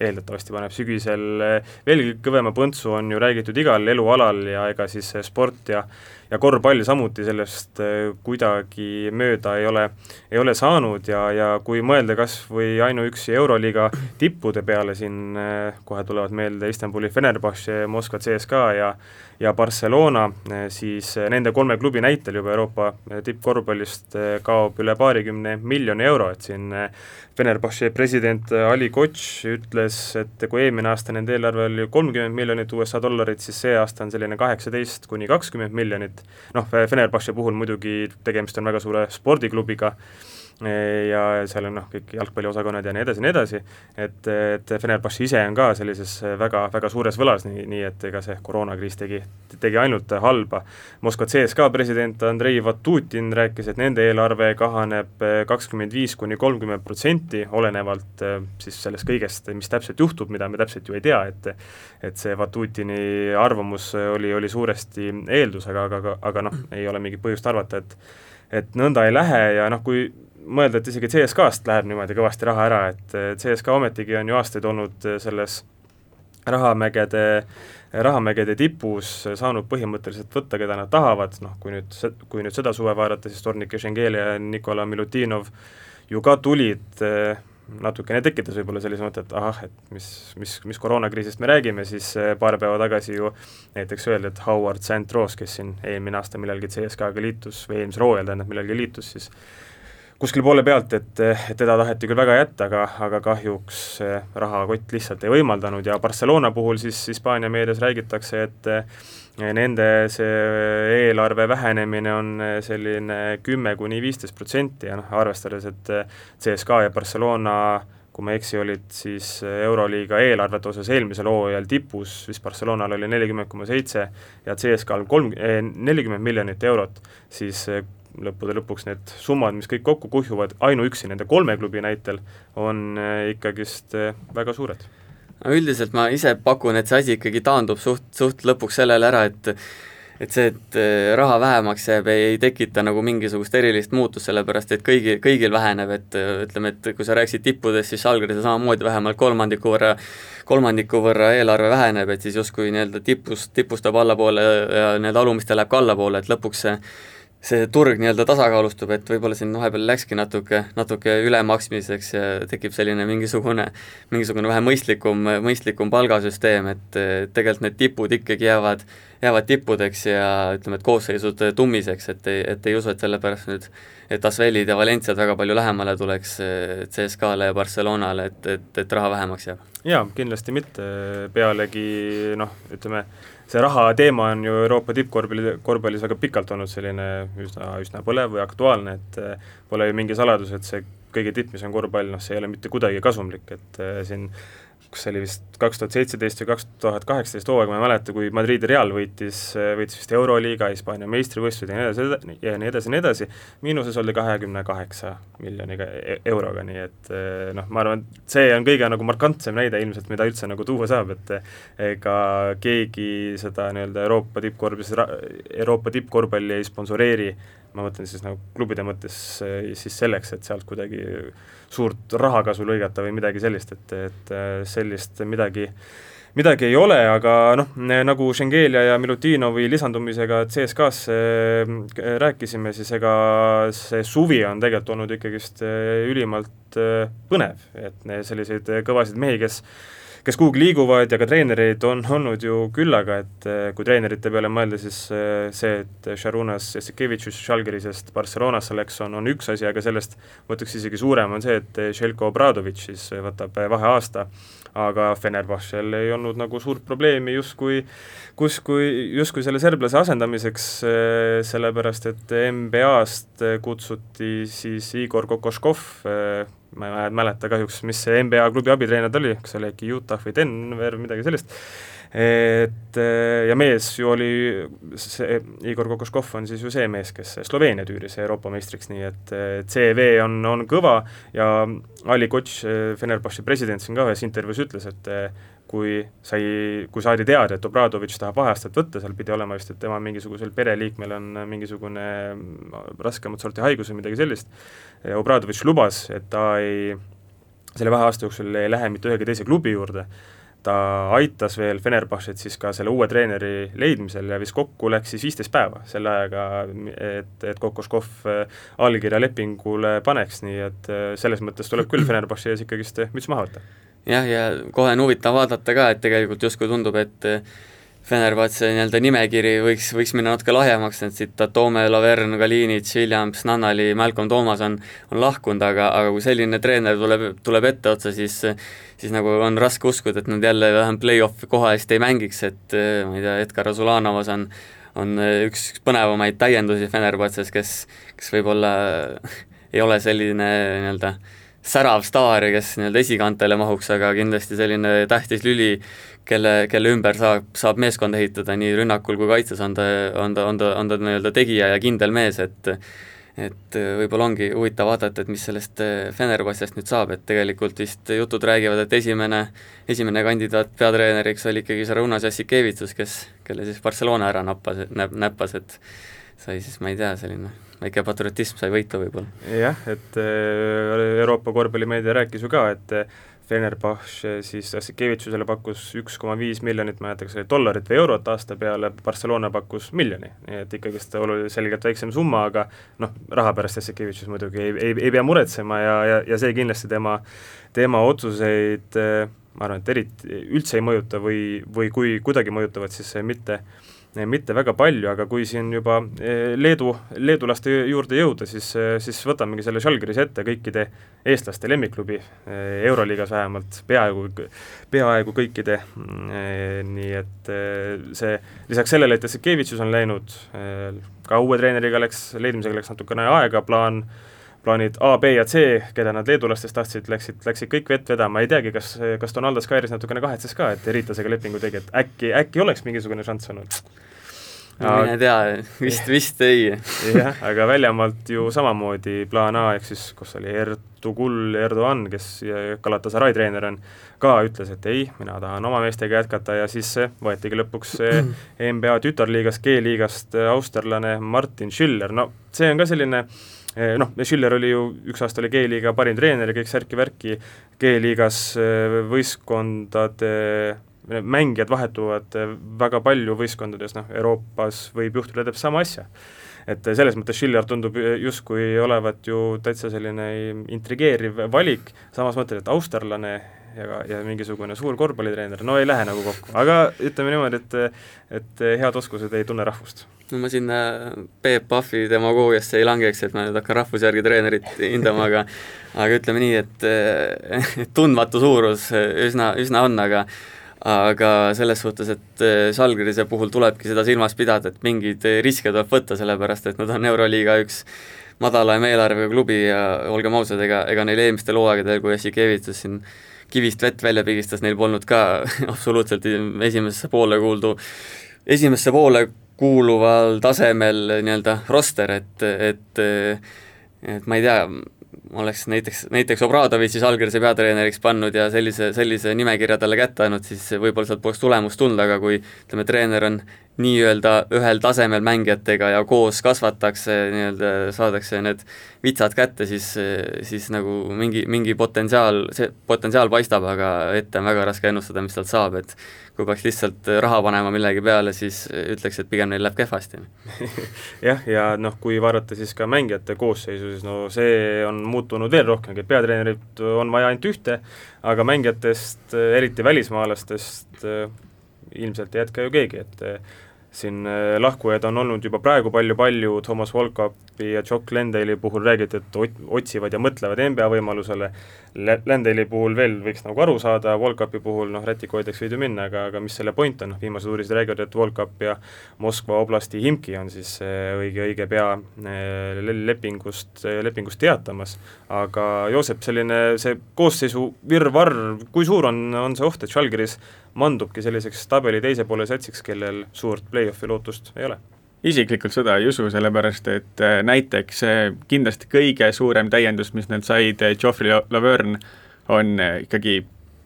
S1: eeldatavasti paneb sügisel eh, veelgi kõvema põntsu, on ju räägitud igal elualal ja ega siis sport ja ja korvpall samuti sellest eh, kuidagi mööda ei ole, ei ole saanud ja, ja kui mõelda kas või ainuüksi Euroliiga tippude peale, siin eh, kohe tulevad meelde Istanbuli Fenerbahce, Moskva CSKA ja ja Barcelona, siis nende kolme klubi näitel juba Euroopa tippkorvpallist kaob üle paarikümne miljoni euro, et siin Fenerbahce president Ali Koch ütles, et kui eelmine aasta nende eelarve oli kolmkümmend miljonit USA dollarit, siis see aasta on selline kaheksateist kuni kakskümmend miljonit, noh, Fenerbahce puhul muidugi tegemist on väga suure spordiklubiga, ja seal on noh, kõik jalgpalliosakonnad ja nii edasi ja nii edasi, et, et Fenerbahce ise on ka sellises väga, väga suures võlas, nii, nii et ega see koroonakriis tegi, tegi ainult halba. Moskva CSKA president Andrei Vatutin rääkis, et nende eelarve kahaneb kakskümmend viis kuni kolmkümmend protsenti, olenevalt siis sellest kõigest, mis täpselt juhtub, mida me täpselt ju ei tea, et et see Vatutini arvamus oli, oli suuresti eeldus, aga, aga, aga noh, ei ole mingit põhjust arvata, et et nõnda ei lähe ja noh, kui mõelda, et isegi CSKA-st läheb niimoodi kõvasti raha ära, et CSKA ometigi on ju aastaid olnud selles rahamägede, rahamägede tipus saanud põhimõtteliselt võtta, keda nad tahavad, noh kui nüüd, kui nüüd seda suve vaadata, siis Tornik Ješengeli ja Nikola Milutinov ju ka tulid natukene tekitas võib-olla sellise mõtte, et ahah, et mis, mis, mis koroonakriisist me räägime, siis paar päeva tagasi ju näiteks öeldi, et Howard St Rose, kes siin eelmine aasta millalgi CSKA-ga liitus või eelmisel hooajal tähendab millalgi liitus, siis kuskil poole pealt, et, teda taheti küll väga jätta, aga, aga kahjuks rahakott lihtsalt ei võimaldanud ja Barcelona puhul siis Hispaania meedias räägitakse, et nende see eelarve vähenemine on selline kümme kuni viisteist protsenti ja noh, arvestades, et CSKA ja Barcelona kui ma ei eksi, olid siis Euroliiga eelarvete osas eelmisel hooajal tipus, vist Barcelonal oli nelikümmend koma seitse ja CSKA-l kolm, nelikümmend miljonit eurot, siis lõppude lõpuks need summad, mis kõik kokku kuhjuvad ainuüksi nende kolme klubi näitel, on äh, ikkagist äh, väga suured.
S3: üldiselt ma ise pakun, et see asi ikkagi taandub suht, suht lõpuks sellele ära, et et see, et äh, raha vähemaks jääb, ei tekita nagu mingisugust erilist muutust, sellepärast et kõigi, kõigil väheneb, et ütleme, et kui sa rääkisid tippudest, siis Žalgirisel samamoodi vähemalt kolmandiku võrra, kolmandiku võrra eelarve väheneb, et siis justkui nii-öelda tipust, tipustab allapoole ja nii-öelda alumistel läheb ka allapoole, et lõpuks see see turg nii-öelda tasakaalustub, et võib-olla siin vahepeal läkski natuke, natuke ülemaksmiseks ja tekib selline mingisugune, mingisugune vähe mõistlikum, mõistlikum palgasüsteem, et tegelikult need tipud ikkagi jäävad, jäävad tippudeks ja ütleme, et koosseisud tummiseks, et ei, et ei usu, et sellepärast nüüd et Asvelid ja Valenciad väga palju lähemale tuleks CSKA-le ja Barcelonale, et, et, et raha vähemaks jääb?
S1: jaa, kindlasti mitte, pealegi noh, ütleme, see raha teema on ju Euroopa tippkorvpalli, korvpallis väga pikalt olnud selline üsna, üsna põlev või aktuaalne, et eh, pole ju mingi saladus, et see kõige tipp, mis on korvpall, noh see ei ole mitte kuidagi kasumlik, et äh, siin kas see oli vist kaks tuhat seitseteist või kaks tuhat kaheksateist hooaeg, ma ei mäleta, kui Madridi Real võitis, võitis vist Euroliiga, Hispaania meistrivõistlused ja nii edasi, ja nii edasi ja nii edasi, miinuses oldi kahekümne kaheksa miljoniga e-, euroga, nii et eh, noh, ma arvan, et see on kõige nagu markantsem näide ilmselt, mida üldse nagu tuua saab, et ega keegi seda nii-öelda Euroopa tippkorvpallis, Euroopa tippkorvpalli ei sponsoreeri, ma mõtlen siis nagu klubide mõttes siis selleks, et sealt kuidagi suurt rahakasu lõigata või midagi sellist, et, et sellist midagi midagi ei ole, aga noh, nagu Schengelia ja Milutinovi lisandumisega CSKA-sse äh, rääkisime, siis ega see suvi on tegelikult olnud ikkagist ülimalt põnev, et selliseid kõvasid mehi, kes kes kuhugi liiguvad ja ka treenereid on olnud ju küllaga, et kui treenerite peale mõelda, siis see, et Šarunas Jassikevitšus Žalgirisest Barcelonasse läks, on, on üks asi, aga sellest ma ütleks isegi suurem on see, et Željko Obradovič siis võtab vaheaasta aga Fenerbahčel ei olnud nagu suurt probleemi justkui, kuskui, justkui selle serblase asendamiseks, eh, sellepärast et NBA-st kutsuti siis Igor Kokoškov, eh, ma ei mäleta kahjuks, mis see NBA klubi abitreener ta oli, kas oli äkki Utah või Denver, midagi sellist, et ja mees ju oli, see Igor Kokoškov on siis ju see mees, kes Sloveenia tüüris Euroopa meistriks, nii et CV on, on kõva ja Ali Koč, Fenerbahce president siin ka ühes intervjuus ütles, et kui sai, kui saadi teada, et Obradovitš tahab vaheastet võtta, seal pidi olema vist, et tema mingisugusel pereliikmel on mingisugune raskemat sorti haigus või midagi sellist, Obradovitš lubas, et ta ei, selle vaheaasta jooksul ei lähe mitte ühegi teise klubi juurde, ta aitas veel Fenerbahcet siis ka selle uue treeneri leidmisel ja vist kokku läks siis viisteist päeva selle ajaga, et, et Kokoškov äh, allkirja lepingule paneks, nii et äh, selles mõttes tuleb küll Fenerbahce ees ikkagist müts maha võtta.
S3: jah, ja kohe on huvitav vaadata ka, et tegelikult justkui tundub, et Fenerbahce nii-öelda nimekiri võiks, võiks minna natuke lahjemaks, et siit Tome, Laverne, Kalinic, Williams, Nannali, Malcolm Thomas on, on lahkunud, aga, aga kui selline treener tuleb, tuleb etteotsa, siis siis nagu on raske uskuda, et nad jälle vähemalt play-off'i koha eest ei mängiks, et ma ei tea, Edgar Azulanovas on on üks põnevamaid täiendusi Fenerbahces, kes, kes võib-olla ei ole selline nii-öelda särav staar, kes nii-öelda esikantele mahuks, aga kindlasti selline tähtis lüli, kelle, kelle ümber saab, saab meeskonda ehitada nii rünnakul kui kaitses, on ta, on ta, on ta, on ta nii-öelda tegija ja kindel mees, et et võib-olla ongi huvitav vaadata, et mis sellest Fenerbahcest nüüd saab, et tegelikult vist jutud räägivad, et esimene, esimene kandidaat peatreeneriks oli ikkagi Sarunas Jassikevitsus, kes, kelle siis Barcelona ära nappas, näp-, näppas, et sai siis, ma ei tea, selline väike patriotism sai võitu võib-olla.
S1: jah, et Euroopa korvpallimeedia rääkis ju ka, et Fenerbahce siis Assikevitsusele pakkus üks koma viis miljonit, ma ei mäleta, kas oli dollarit või eurot aasta peale, Barcelona pakkus miljoni, nii et ikkagist oluliselt selgelt väiksem summa, aga noh, raha pärast Assikevitsus muidugi ei, ei, ei pea muretsema ja, ja, ja see kindlasti tema, tema otsuseid ma arvan, et eriti üldse ei mõjuta või, või kui kuidagi mõjutavad, siis mitte äh, mitte väga palju, aga kui siin juba eh, Leedu, leedulaste juurde jõuda, siis, eh, siis võtamegi selle Žalgirise ette kõikide eestlaste lemmikklubi, eh, Euroliigas vähemalt, peaaegu, peaaegu kõikide, mm, nii et see, lisaks sellele, et Jassikevitšus on läinud, ka uue treeneriga läks, leidmisega läks natukene aega, plaan plaanid A, B ja C, keda nad leedulastest tahtsid, läksid, läksid kõik vett vedama, ei teagi, kas, kas Donaldas Kairis natukene kahetses ka, et Ritasega lepingu tegi, et äkki, äkki oleks mingisugune šanss olnud.
S3: No mine tea, vist, vist ei.
S1: jah, aga väljamaalt ju samamoodi plaan A, ehk siis kus oli Ertugul Erdoğan, kes Galatasaray treener on, ka ütles, et ei, mina tahan oma meestega jätkata ja siis võetigi lõpuks NBA tütarliigast, G-liigast austerlane Martin Schiller, no see on ka selline eh, noh, Schiller oli ju, üks aasta oli G-liiga parim treener ja kõik särki-värki, G-liigas eh, võistkondade mängijad vahetuvad eh, väga palju võistkondades, noh, Euroopas võib juhtuda täpselt sama asja. et selles mõttes Schiller tundub justkui olevat ju täitsa selline intrigeeriv valik, samas mõtled, et austerlane ja, ja mingisugune suur korvpallitreener, no ei lähe nagu kokku, aga ütleme niimoodi, et et head oskused ei tunne rahvust.
S3: no ma sinna Peep Pahvi demagoogiasse ei langeks, et ma nüüd hakkan rahvusjärgi treenerit hindama, aga aga ütleme nii, et tundmatu suurus üsna, üsna on, aga aga selles suhtes, et äh, Žalgirise puhul tulebki seda silmas pidada, et mingeid riske tuleb võtta, sellepärast et nad on Euroliiga üks madalaima eelarvega klubi ja olgem ausad, ega, ega neil eelmistel hooaegadel, kui Jassikevitsus siin kivist vett välja pigistas, neil polnud ka absoluutselt esimesesse poole kuuldu, esimesse poole kuuluval tasemel nii-öelda roster, et, et et ma ei tea, oleks näiteks, näiteks Obradovitši Žalgirise peatreeneriks pannud ja sellise, sellise nimekirja talle kätte andnud, siis võib-olla sealt poleks tulemust tulnud, aga kui ütleme, treener on nii-öelda ühel tasemel mängijatega ja koos kasvatakse, nii-öelda saadakse need vitsad kätte, siis, siis nagu mingi, mingi potentsiaal, see potentsiaal paistab, aga ette on väga raske ennustada, mis sealt saab, et kui peaks lihtsalt raha panema millegi peale, siis ütleks, et pigem neil läheb kehvasti.
S1: Jah, ja noh, kui vaadata siis ka mängijate koosseisu, siis no see on muutunud veel rohkemgi, et peatreenerit on vaja ainult ühte, aga mängijatest, eriti välismaalastest, ilmselt ei jätka ju keegi, et siin äh, lahkujaid on olnud juba praegu palju-palju, Thomas Volkapi ja Jock Landale'i puhul räägiti, et ot-, otsivad ja mõtlevad NBA võimalusele, Landale'i puhul veel võiks nagu aru saada, Volkapi puhul noh, Rätiku hoideks võidu minna, aga, aga mis selle point on, noh viimased uudised räägivad, et Volkap ja Moskva oblasti Himki on siis äh, õige, õige pea äh, lepingust, lepingust teatamas. aga Joosep, selline see koosseisu virvarr, kui suur on, on see oht, et Žalgiris mandubki selliseks tabeli teise poole satsiks, kellel suurt play-off'i lootust ei ole?
S2: isiklikult seda ei usu, sellepärast et äh, näiteks äh, kindlasti kõige suurem täiendus, mis nad said, äh, Geoffrey Laverne, on ikkagi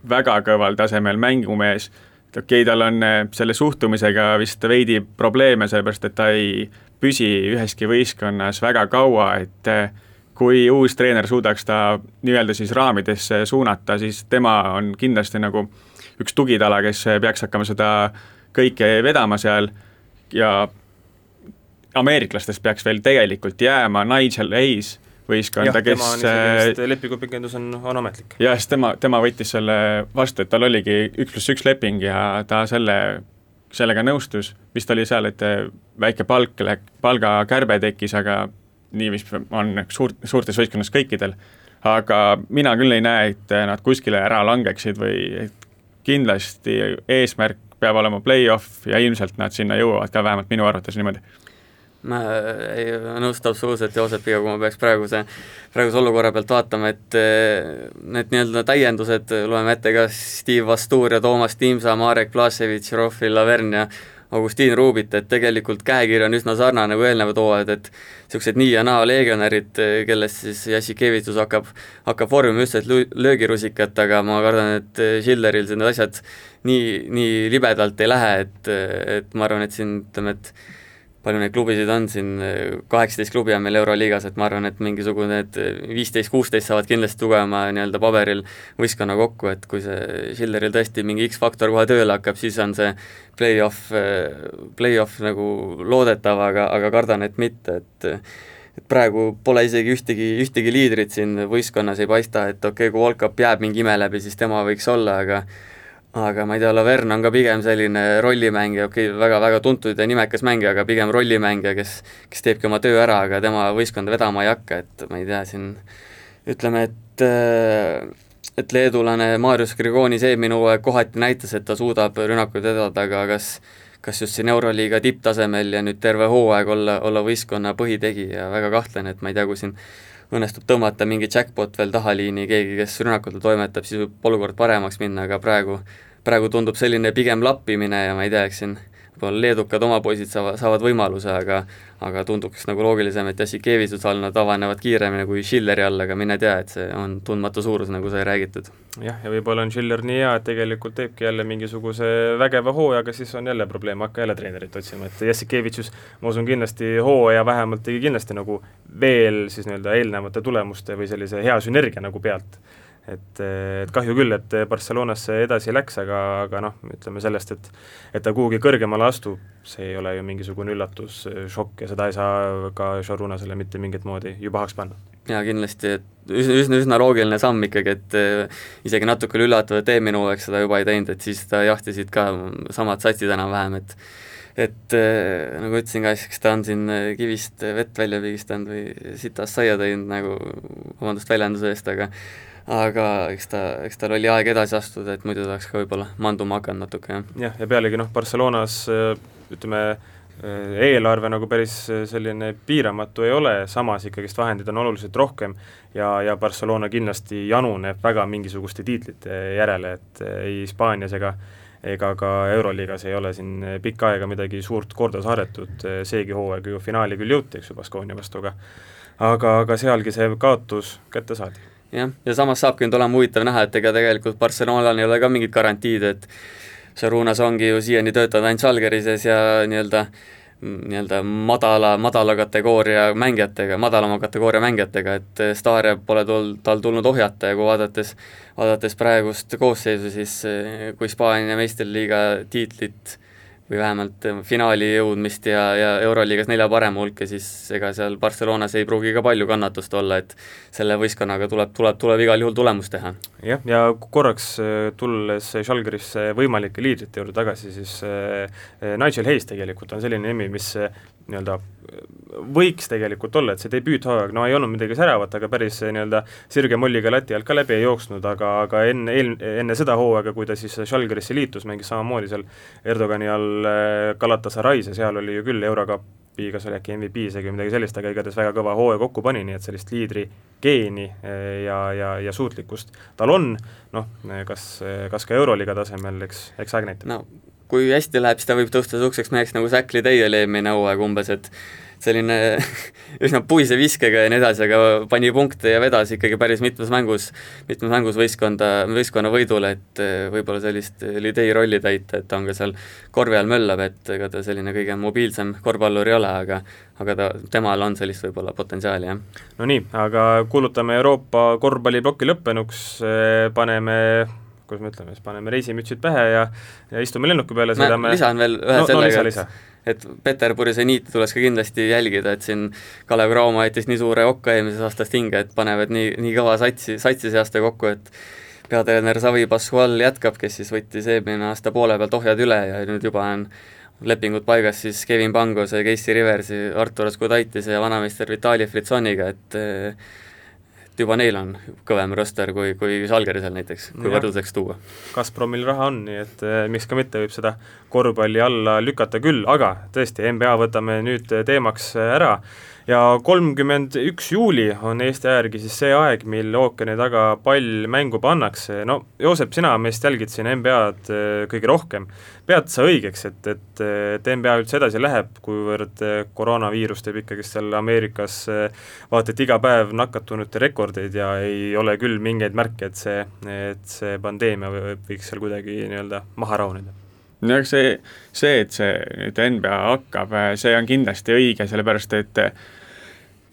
S2: väga kõval tasemel mängumees, et okei okay,, tal on selle suhtumisega vist veidi probleeme, sellepärast et ta ei püsi üheski võistkonnas väga kaua, et kui uus treener suudaks ta nii-öelda siis raamidesse suunata, siis tema on kindlasti nagu äh, üks tugitala, kes peaks hakkama seda kõike vedama seal ja ameeriklastest peaks veel tegelikult jääma Nigel Hayes võistkonda, kes
S1: äh, lepingupikendus on, on ametlik.
S2: jah, sest tema, tema võttis selle vastu, et tal oligi üks pluss üks leping ja ta selle, sellega nõustus, vist oli seal, et väike palk, palgakärbe tekkis, aga nii vist on suurt, suurtes võistkondades kõikidel. aga mina küll ei näe, et nad kuskile ära langeksid või et kindlasti eesmärk peab olema play-off ja ilmselt nad sinna jõuavad ka, vähemalt minu arvates niimoodi.
S3: Ma ei nõustu absoluutselt Joosepiga, kui ma peaks praeguse, praeguse olukorra pealt vaatama, et eh, need nii-öelda täiendused, loeme ette ka Steve Vastuur ja Toomas Tiimsa, Marek Plasevitš, Rohvi Lavern ja Augustin Ruubit, et tegelikult käekiri on üsna sarnane kui eelnevad hooajad, et niisugused nii ja naa legionärid, kellest siis Jassikevitsus hakkab, hakkab vormima just sellist löögirusikat, aga ma kardan, et Schilleril need asjad nii, nii libedalt ei lähe, et, et ma arvan, et siin ütleme, et palju neid klubisid on siin, kaheksateist klubi on meil Euroliigas, et ma arvan, et mingisugune need viisteist, kuusteist saavad kindlasti tugevama nii-öelda paberil võistkonna kokku, et kui see Schilleril tõesti mingi X-faktor kohe tööle hakkab, siis on see play-off, play-off nagu loodetav, aga, aga kardan, et mitte, et et praegu pole isegi ühtegi, ühtegi liidrit siin võistkonnas ei paista, et okei okay,, kui Volkap jääb mingi ime läbi, siis tema võiks olla, aga aga ma ei tea, Laverne on ka pigem selline rollimängija, okei okay,, väga-väga tuntud ja nimekas mängija, aga pigem rollimängija, kes, kes teebki oma töö ära, aga tema võistkonda vedama ei hakka, et ma ei tea, siin ütleme, et et leedulane Marius Grigonis eelmine hooaeg kohati näitas, et ta suudab rünnakuid vedada, aga kas kas just siin Euroliiga tipptasemel ja nüüd terve hooaeg olla, olla võistkonna põhitegija, väga kahtlen, et ma ei tea, kui siin õnnestub tõmmata mingi jackpot veel tahaliini, keegi, kes rünnakutel toimetab, siis võib olukord paremaks minna, aga praegu, praegu tundub selline pigem lappimine ja ma ei tea, eks siin võib-olla leedukad oma poisid saavad, saavad võimaluse, aga aga tunduks nagu loogilisem, et Jassikevitsus all nad avanevad kiiremini kui Schilleri all, aga mine tea, et see on tundmatu suurus, nagu sai räägitud.
S1: jah, ja võib-olla on Schiller nii hea, et tegelikult teebki jälle mingisuguse vägeva hooaja, aga siis on jälle probleem, hakka jälle treenerit otsima, et Jassikevitsus, ma usun kindlasti hooaja vähemalt tegi kindlasti nagu veel siis nii-öelda eelnevate tulemuste või sellise hea sünergia nagu pealt et, et kahju küll, et Barcelonasse edasi läks, aga, aga noh, ütleme sellest, et et ta kuhugi kõrgemale astub, see ei ole ju mingisugune üllatus, šokk ja seda ei saa ka Šarunasele mitte mingit moodi ju pahaks panna.
S3: jaa, kindlasti, et üsna, üsna, üsna loogiline samm ikkagi, et eh, isegi natuke üle üllatav, et eelmine hooaeg seda juba ei teinud, et siis ta jahtisid ka samad satsid enam-vähem, et et äh, nagu ütlesin ka, eks ta on siin kivist vett välja pigistanud või sitast saia teinud nagu, vabandust väljenduse eest, aga aga eks ta, eks tal oli aeg edasi astuda, et muidu ta oleks ka võib-olla manduma hakanud natuke, jah.
S1: jah, ja pealegi noh, Barcelonas ütleme, eelarve nagu päris selline piiramatu ei ole, samas ikkagist vahendeid on oluliselt rohkem ja, ja Barcelona kindlasti januneb väga mingisuguste tiitlite järele, et ei Hispaanias ega ega ka Euroliigas ei ole siin pikka aega midagi suurt korda saadetud, seegi hooaeg ju finaali küll jõuti, eks ju, Baskonia vastu, aga aga, aga sealgi see kaotus kätte saadi.
S3: Jah, ja samas saabki nüüd olema huvitav näha, et ega tegelikult Barcelonal ei ole ka mingit garantiid, et Sarunas ongi ju siiani töötanud ainult Žalgirises ja nii-öelda nii-öelda madala, madala kategooria mängijatega, madalama kategooria mängijatega, et staare pole tul-, tal tulnud ohjata ja kui vaadates, vaadates praegust koosseisu, siis kui Hispaania meistriliiga tiitlit või vähemalt äh, finaali jõudmist ja, ja Euroliigas nelja parema hulka, siis ega seal Barcelonas ei pruugi ka palju kannatust olla, et selle võistkonnaga tuleb, tuleb, tuleb igal juhul tulemust teha.
S1: jah, ja korraks äh, tulles Žalgirisse võimalike liidrite juurde tagasi, siis äh, Nigel Hayes tegelikult on selline nimi, mis nii-öelda võiks tegelikult olla, et see debüüthooaeg, no ei olnud midagi säravat, aga päris nii-öelda sirge molliga lati alt ka läbi ei jooksnud, aga, aga enne, eel, enne seda hooaega, kui ta siis Žalgirisse liitus, mängis samamoodi seal Erdogani all äh, Galatasaray's ja seal oli ju küll Eurokapi, kas oli äkki MVP isegi või midagi sellist, aga igatahes väga kõva hooaja kokku pani, nii et sellist liidri geeni äh, ja, ja, ja suutlikkust tal on, noh, kas, kas ka Euroliiga tasemel, eks, eks aeg näitab.
S3: no kui hästi läheb, siis ta võib tõusta niisuguseks meheks nagu Zach Lee oli eelmine hooaeg umbes, et selline üsna puise viskega ja nii edasi, aga pani punkte ja vedas ikkagi päris mitmes mängus, mitmes mängus võistkonda, võistkonna võidule, et eh, võib-olla sellist Lidei rolli täita, et ta on ka seal korvi all möllab, et ega ta selline kõige mobiilsem korvpallur ei ole, aga aga ta, temal on sellist võib-olla potentsiaali, jah.
S1: no nii, aga kuulutame Euroopa korvpalliploki lõppenuks, eh, paneme kuidas me ütleme siis, paneme reisimütsid pähe ja ja istume lennuki peale, sõidame
S3: lisan veel ühe no, sellega no,, et et Peterburi seniiti tuleks ka kindlasti jälgida, et siin Kalev Cramo jättis nii suure okka eelmisest aastast hinge, et panevad nii, nii kõva satsi, satsi see aasta kokku, et peatreener Savi Pascual jätkab, kes siis võttis eelmine aasta poole pealt ohjad üle ja nüüd juba on lepingud paigas siis Kevin Pangose, Casey Riversi, Artur Skudaitis ja vanameister Vitali Fritsoniga, et et juba neil on kõvem roster kui, kui Žalgirisel näiteks, kui võrdluseks tuua.
S1: Gazpromil raha on, nii et eh, miks ka mitte, võib seda korvpalli alla lükata küll, aga tõesti, NBA võtame nüüd teemaks ära ja kolmkümmend üks juuli on Eesti aja järgi siis see aeg, mil ookeani taga pall mängu pannakse, no Joosep, sina meist jälgid siin NBA-d eh, kõige rohkem, pead sa õigeks, et, et, et NBA üldse edasi läheb, kuivõrd eh, koroonaviirus teeb ikkagi seal Ameerikas eh, vaata et iga päev nakatunute rekordeid ja ei ole küll mingeid märke, et see, et see pandeemia võiks seal kuidagi nii-öelda maha rahuneda?
S2: No eks see, see, et see nüüd NBA hakkab, see on kindlasti õige, sellepärast et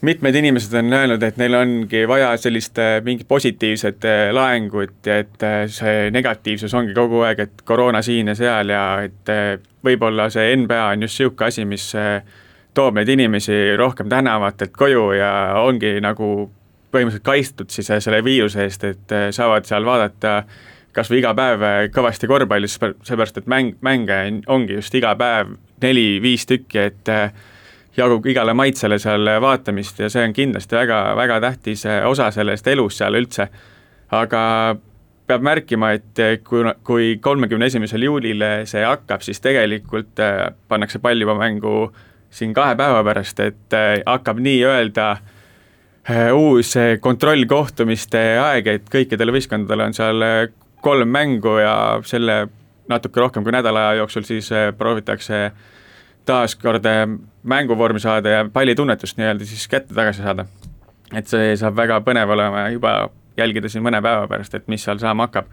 S2: mitmed inimesed on öelnud, et neil ongi vaja sellist äh, mingit positiivset äh, laengut ja et äh, see negatiivsus ongi kogu aeg, et koroona siin ja seal ja et võib-olla see NBA on just niisugune asi, mis toob neid inimesi rohkem tänavatelt koju ja ongi nagu põhimõtteliselt kaitstud siis selle viiruse eest, et saavad seal vaadata kas või iga päev kõvasti korvpalli, sellepärast et mäng, mänge ongi just iga päev neli-viis tükki, et jagub igale maitsele seal vaatamist ja see on kindlasti väga, väga tähtis osa sellest elust seal üldse. aga peab märkima, et kui, kui kolmekümne esimesel juulil see hakkab, siis tegelikult pannakse pall juba mängu siin kahe päeva pärast, et hakkab nii-öelda uus kontrollkohtumiste aeg, et kõikidel võistkondadel on seal kolm mängu ja selle natuke rohkem kui nädala aja jooksul siis proovitakse taas kord mänguvormi saada ja pallitunnetust nii-öelda siis kätte tagasi saada. et see saab väga põnev olema juba jälgida siin mõne päeva pärast, et mis seal saama hakkab.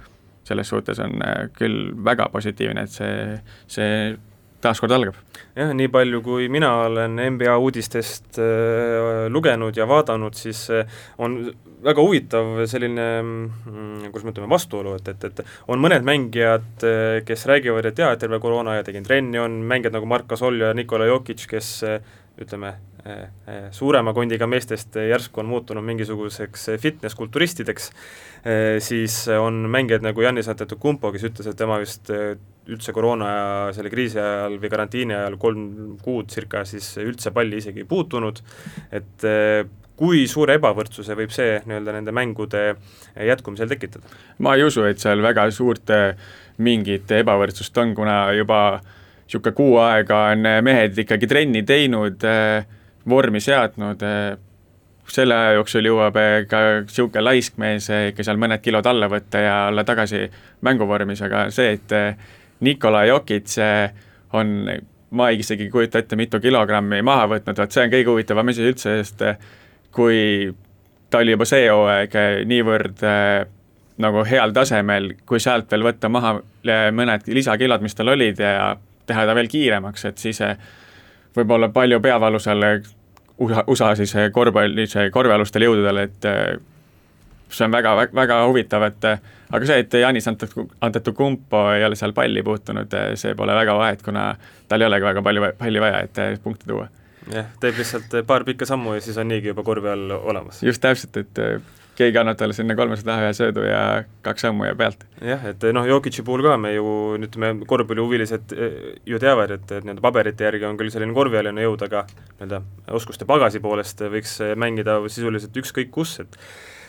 S2: selles suhtes on äh, küll väga positiivne, et see, see taaskord algab.
S1: jah, nii palju, kui mina olen NBA uudistest äh, lugenud ja vaadanud, siis äh, on väga huvitav selline mm,, kuidas me ütleme, vastuolu, et, et, et on mõned mängijad, äh, kes räägivad, et jaa, et terve koroona aja tegin trenni, on mängijad nagu Mark Gasol ja Nikola Jokic, kes äh, ütleme, suurema kondiga meestest järsku on muutunud mingisuguseks fitness-kulturistideks, siis on mängijad nagu Janis Antetokounmpo, kes ütles, et tema vist üldse koroona ja selle kriisi ajal või karantiini ajal kolm kuud circa siis üldse palli isegi ei puutunud, et kui suure ebavõrdsuse võib see nii-öelda nende mängude jätkumisel tekitada?
S2: ma ei usu, et seal väga suurt mingit ebavõrdsust on, kuna juba niisugune kuu aega on mehed ikkagi trenni teinud, vormi seadnud, selle aja jooksul jõuab ka niisugune laisk mees ikka seal mõned kilod alla võtta ja olla tagasi mänguvormis, aga see, et Nikola Jokic on, ma isegi ei kujuta ette, mitu kilogrammi maha võtnud, vot see on kõige huvitavam asi üldse, sest kui ta oli juba see hooaeg niivõrd nagu heal tasemel, kui sealt veel võtta maha mõned lisakilod, mis tal olid ja teha ta veel kiiremaks, et siis võib-olla palju peavalu seal USA, USA siis korvpallis, korvpallustel jõududel, et see on väga, väga huvitav, et aga see, et Janis Antetokounmpo ei ole seal palli puutunud, see pole väga vahet, kuna tal ei olegi väga palju palli vaja, et punkte tuua
S1: jah, teeb lihtsalt paar pikka sammu ja siis on niigi juba korvi all olemas.
S2: just täpselt, et keegi annab talle sinna kolmesada ühe söödu ja kaks sammu ja pealt.
S1: jah, et noh, Jokic'i puhul ka me ju ütleme, korvpallihuvilised äh, ju teavad, et, et nii-öelda paberite järgi on küll selline korvialine jõud, aga nii-öelda oskuste pagasi poolest võiks mängida sisuliselt ükskõik kus, et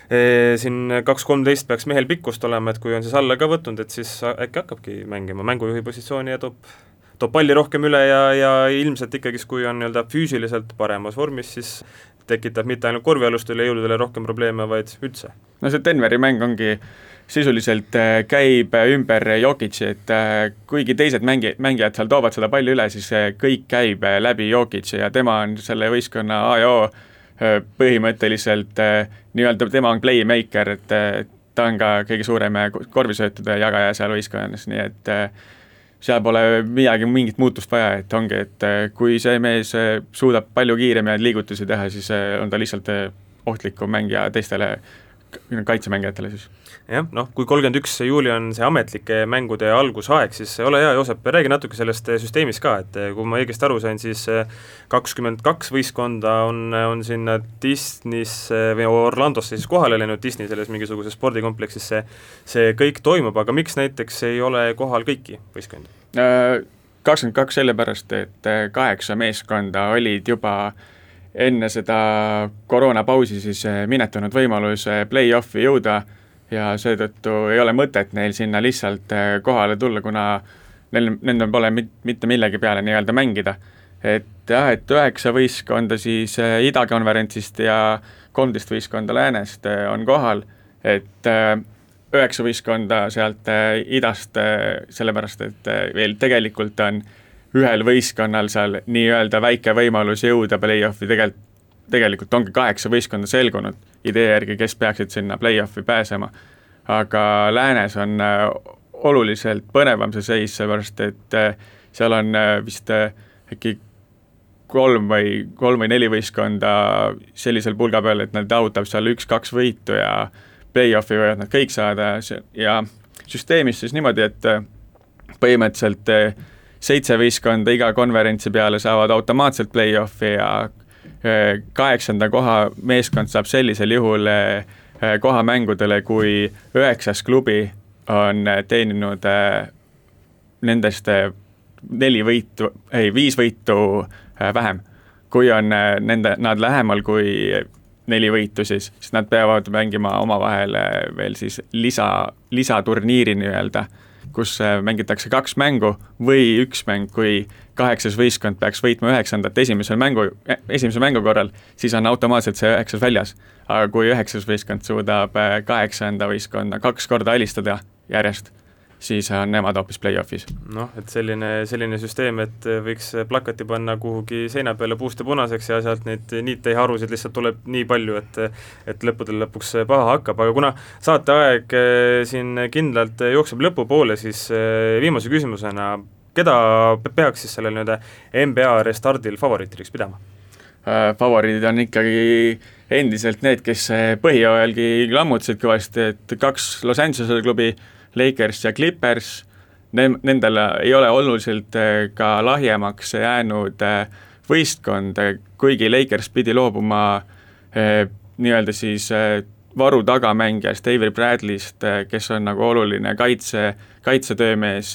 S1: e, siin kaks kolmteist peaks mehel pikkust olema, et kui on siis alla ka võtnud, et siis äkki hakkabki mängima mängujuhi positsiooni ja toob toob palli rohkem üle ja, ja ilmselt ikkagist, kui on nii-öelda füüsiliselt paremas vormis, siis tekitab mitte ainult korvialustele jõududele rohkem probleeme, vaid üldse.
S2: no see Denveri mäng ongi sisuliselt äh, käib ümber Jokic'i, et äh, kuigi teised mängi-, mängijad seal toovad seda palli üle, siis äh, kõik käib läbi Jokic'i ja tema on selle võistkonna A ja O põhimõtteliselt nii-öelda tema on playmaker, et ta on ka kõige suurem korvisöötude jagaja seal võistkonnas, nii et seal pole midagi, mingit muutust vaja, et ongi, et äh, kui see mees äh, suudab palju kiiremaid liigutusi teha, siis äh, on ta lihtsalt ohtlikum mängija teistele kaitsemängijatele siis
S1: jah, noh, kui kolmkümmend üks juuli on see ametlike mängude algusaeg, siis ole hea, Joosep, räägi natuke sellest eh, süsteemist ka, et eh, kui ma õigesti aru sain, siis eh, kakskümmend kaks võistkonda on, on sinna Disneysse või Orlandosse siis kohale läinud, Disney selles mingisuguses spordikompleksis see, see kõik toimub, aga miks näiteks ei ole kohal kõiki võistkondi?
S2: Äh, kakskümmend kaks sellepärast, et kaheksa meeskonda olid juba enne seda koroonapausi siis minetanud võimaluse play-off'i jõuda ja seetõttu ei ole mõtet neil sinna lihtsalt äh, kohale tulla, kuna neil, nendel pole mit-, mitte millegi peale nii-öelda mängida. et jah, et üheksa võistkonda siis äh, idakonverentsist ja kolmteist võistkonda läänest äh, on kohal, et üheksa võistkonda sealt idast, sellepärast et veel tegelikult on ühel võistkonnal seal nii-öelda väike võimalus jõuda play-off'i, tegelikult tegelikult ongi kaheksa võistkonda selgunud idee järgi, kes peaksid sinna play-off'i pääsema. aga läänes on äh, oluliselt põnevam see seis, sellepärast et äh, seal on äh, vist äkki kolm või, kolm või neli võistkonda sellisel pulga peal, et nad jaotab seal üks-kaks võitu ja play-off'i võivad nad kõik saada ja süsteemis siis niimoodi, et põhimõtteliselt seitse võistkonda iga konverentsi peale saavad automaatselt play-off'i ja kaheksanda koha meeskond saab sellisel juhul eh, koha mängudele, kui üheksas klubi on teeninud eh, nendest eh, neli võitu, ei, viis võitu vähem. kui on nende, nad lähemal kui neli võitu, siis, siis nad peavad mängima omavahel veel siis lisa, lisaturniiri nii-öelda kus mängitakse kaks mängu või üks mäng, kui kaheksas võistkond peaks võitma üheksandat esimesel mängu, esimese mängu korral, siis on automaatselt see üheksas väljas. aga kui üheksas võistkond suudab äh, kaheksanda võistkonna kaks korda alistada järjest, siis on nemad hoopis play-off'is.
S1: noh, et selline, selline süsteem, et võiks plakati panna kuhugi seina peale puust ja punaseks ja sealt neid niite ja harusid lihtsalt tuleb nii palju, et et lõppude lõpuks paha hakkab, aga kuna saateaeg eh, siin kindlalt jookseb lõpupoole, siis eh, viimase küsimusena, keda peaks siis sellel nii-öelda NBA restardil favoriitideks pidama?
S2: Äh, favoriidid on ikkagi endiselt need, kes põhijooajalgi lammutasid kõvasti, et kaks Los Angelese klubi Lakers ja Clippers, ne-, nendele ei ole oluliselt äh, ka lahjemaks jäänud äh, võistkond, kuigi Lakers pidi loobuma äh, nii-öelda siis varu tagamängijast Avery Bradley'st, kes on nagu oluline kaitse, kaitsetöömees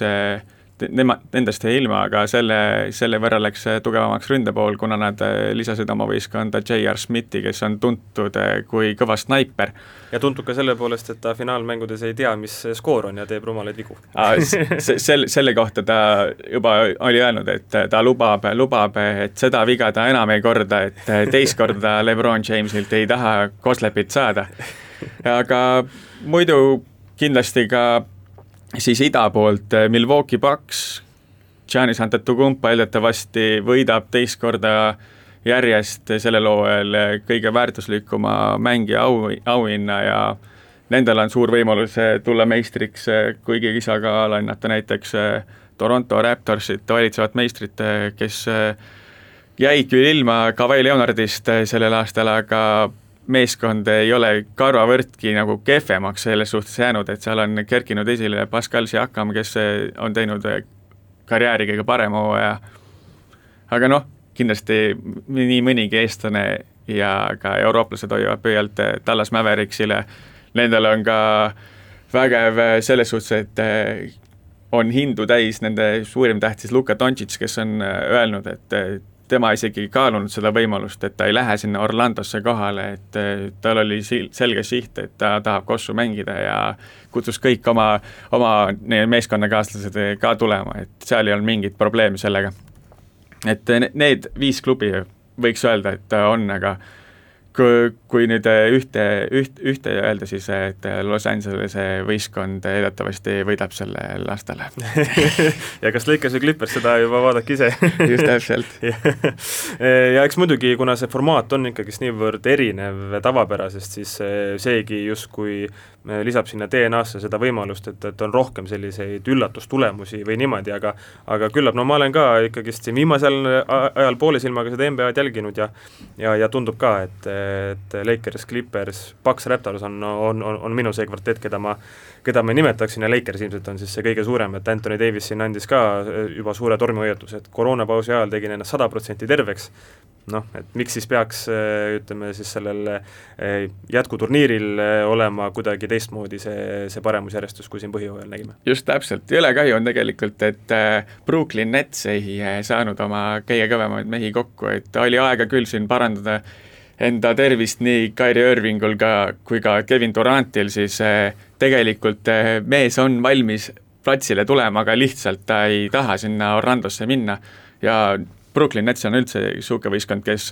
S2: nema, nendest jäi ilma, aga selle, selle võrra läks tugevamaks ründepool, kuna nad lisasid oma võistkonda J.R. Smithi, kes on tuntud kui kõva snaiper.
S1: ja tuntud ka selle poolest, et ta finaalmängudes ei tea, mis skoor on ja teeb rumalaid vigu.
S2: Selle, selle kohta ta juba oli öelnud, et ta lubab, lubab, et seda viga ta enam ei korda, et teist korda Lebron Jamesilt ei taha Koslepit saada. aga muidu kindlasti ka siis ida poolt eh, Milwaukee Bucks, Giannis Antetokounmpo eeldatavasti võidab teist korda järjest sellel hooajal kõige väärtuslikuma mängija au, auhinna ja nendel on suur võimalus eh, tulla meistriks, kuigi ka alahinnata näiteks Toronto Raptorsit, valitsevat meistrit, kes jäid küll ilma Kawhi Leonardist sellel aastal, aga meeskond ei ole karvavõrdki nagu kehvemaks selles suhtes jäänud, et seal on kerkinud esile Pascal Siakam, kes on teinud karjääri kõige parema hooaja. aga noh, kindlasti nii mõnigi eestlane ja ka eurooplased hoiavad pöialt Tallas Mavericksile, nendel on ka vägev selles suhtes, et on hindu täis nende suurim tähtis Luka Doncic, kes on öelnud, et tema isegi kaalunud seda võimalust, et ta ei lähe sinna Orlandosse kohale, et tal oli selge siht, et ta tahab Kossu mängida ja kutsus kõik oma, oma meeskonnakaaslased ka tulema, et seal ei olnud mingit probleemi sellega. et need viis klubi võiks öelda, et on, aga kui, kui nüüd äh, ühte, üht, ühte öelda, siis et äh, Los Angelese võistkond eeldatavasti võidab sellel aastal
S1: ja kas Lakers või Clippers, seda juba vaadake ise?
S2: Just täpselt.
S1: Ja eks muidugi, kuna see formaat on ikkagist niivõrd erinev tavapärasest, siis seegi justkui lisab sinna DNA-sse seda võimalust, et, et on rohkem selliseid üllatustulemusi või niimoodi, aga aga küllap, no ma olen ka ikkagist siin viimasel ajal poole silmaga seda NBA-d jälginud ja ja, ja tundub ka, et, et Lakers, Clippers, Paks, Raptors on, on, on, on minu see kvartett, keda ma keda ma nimetaksin ja Lakers ilmselt on siis see kõige suurem, et Anthony Davis siin andis ka juba suure tormihoiatuse, et koroonapausi ajal tegin ennast sada protsenti terveks, noh, et miks siis peaks ütleme siis sellel eh, jätkuturniiril olema kuidagi teistmoodi see, see paremusjärjestus, kui siin põhjooajal nägime?
S2: just täpselt, jõle kahju on tegelikult, et Brooklyn Nets ei saanud oma kõige kõvemaid mehi kokku, et oli aega küll siin parandada enda tervist nii Kairi Irvingul ka, kui ka Kevin Durantil, siis tegelikult mees on valmis platsile tulema, aga lihtsalt ta ei taha sinna Orlandosse minna. Ja Brooklyn Nets on üldse niisugune võistkond, kes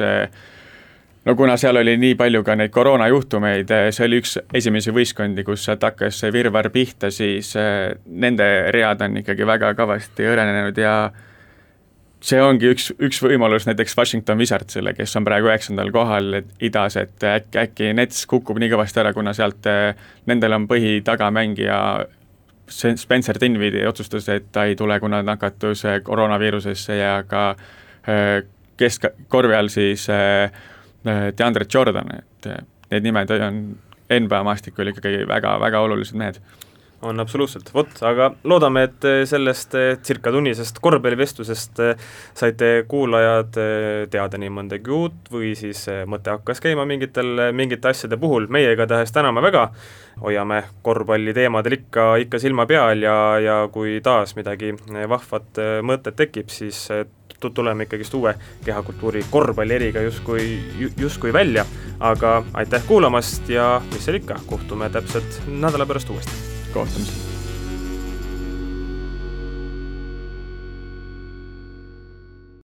S2: no kuna seal oli nii palju ka neid koroonajuhtumeid, see oli üks esimesi võistkondi, kus sealt hakkas see virvarr pihta, siis eh, nende read on ikkagi väga kõvasti hõrenenud ja see ongi üks, üks võimalus näiteks Washington Wizardsile, kes on praegu üheksandal kohal idas, et äkki, äkki Nets kukub nii kõvasti ära, kuna sealt eh, nendel on põhitagamängija Spencer Dinwiddie otsustas, et ta ei tule, kuna nakatus koroonaviirusesse ja ka Äh, keskkorvi all siis DeAndre Jordan, et need nimed on NBA maastikul ikkagi väga-väga olulised mehed
S1: on absoluutselt, vot, aga loodame, et sellest circa tunnisest korvpallivestlusest saite kuulajad teada nii mõndagi uut või siis mõte hakkas käima mingitel, mingite asjade puhul, meie igatahes täname väga, hoiame korvpalliteemadel ikka, ikka silma peal ja, ja kui taas midagi vahvat mõtet tekib, siis tuleme ikkagist uue kehakultuuri korvpallieriga justkui, justkui välja, aga aitäh kuulamast ja mis seal ikka, kohtume täpselt nädala pärast uuesti.
S2: Gotham. Um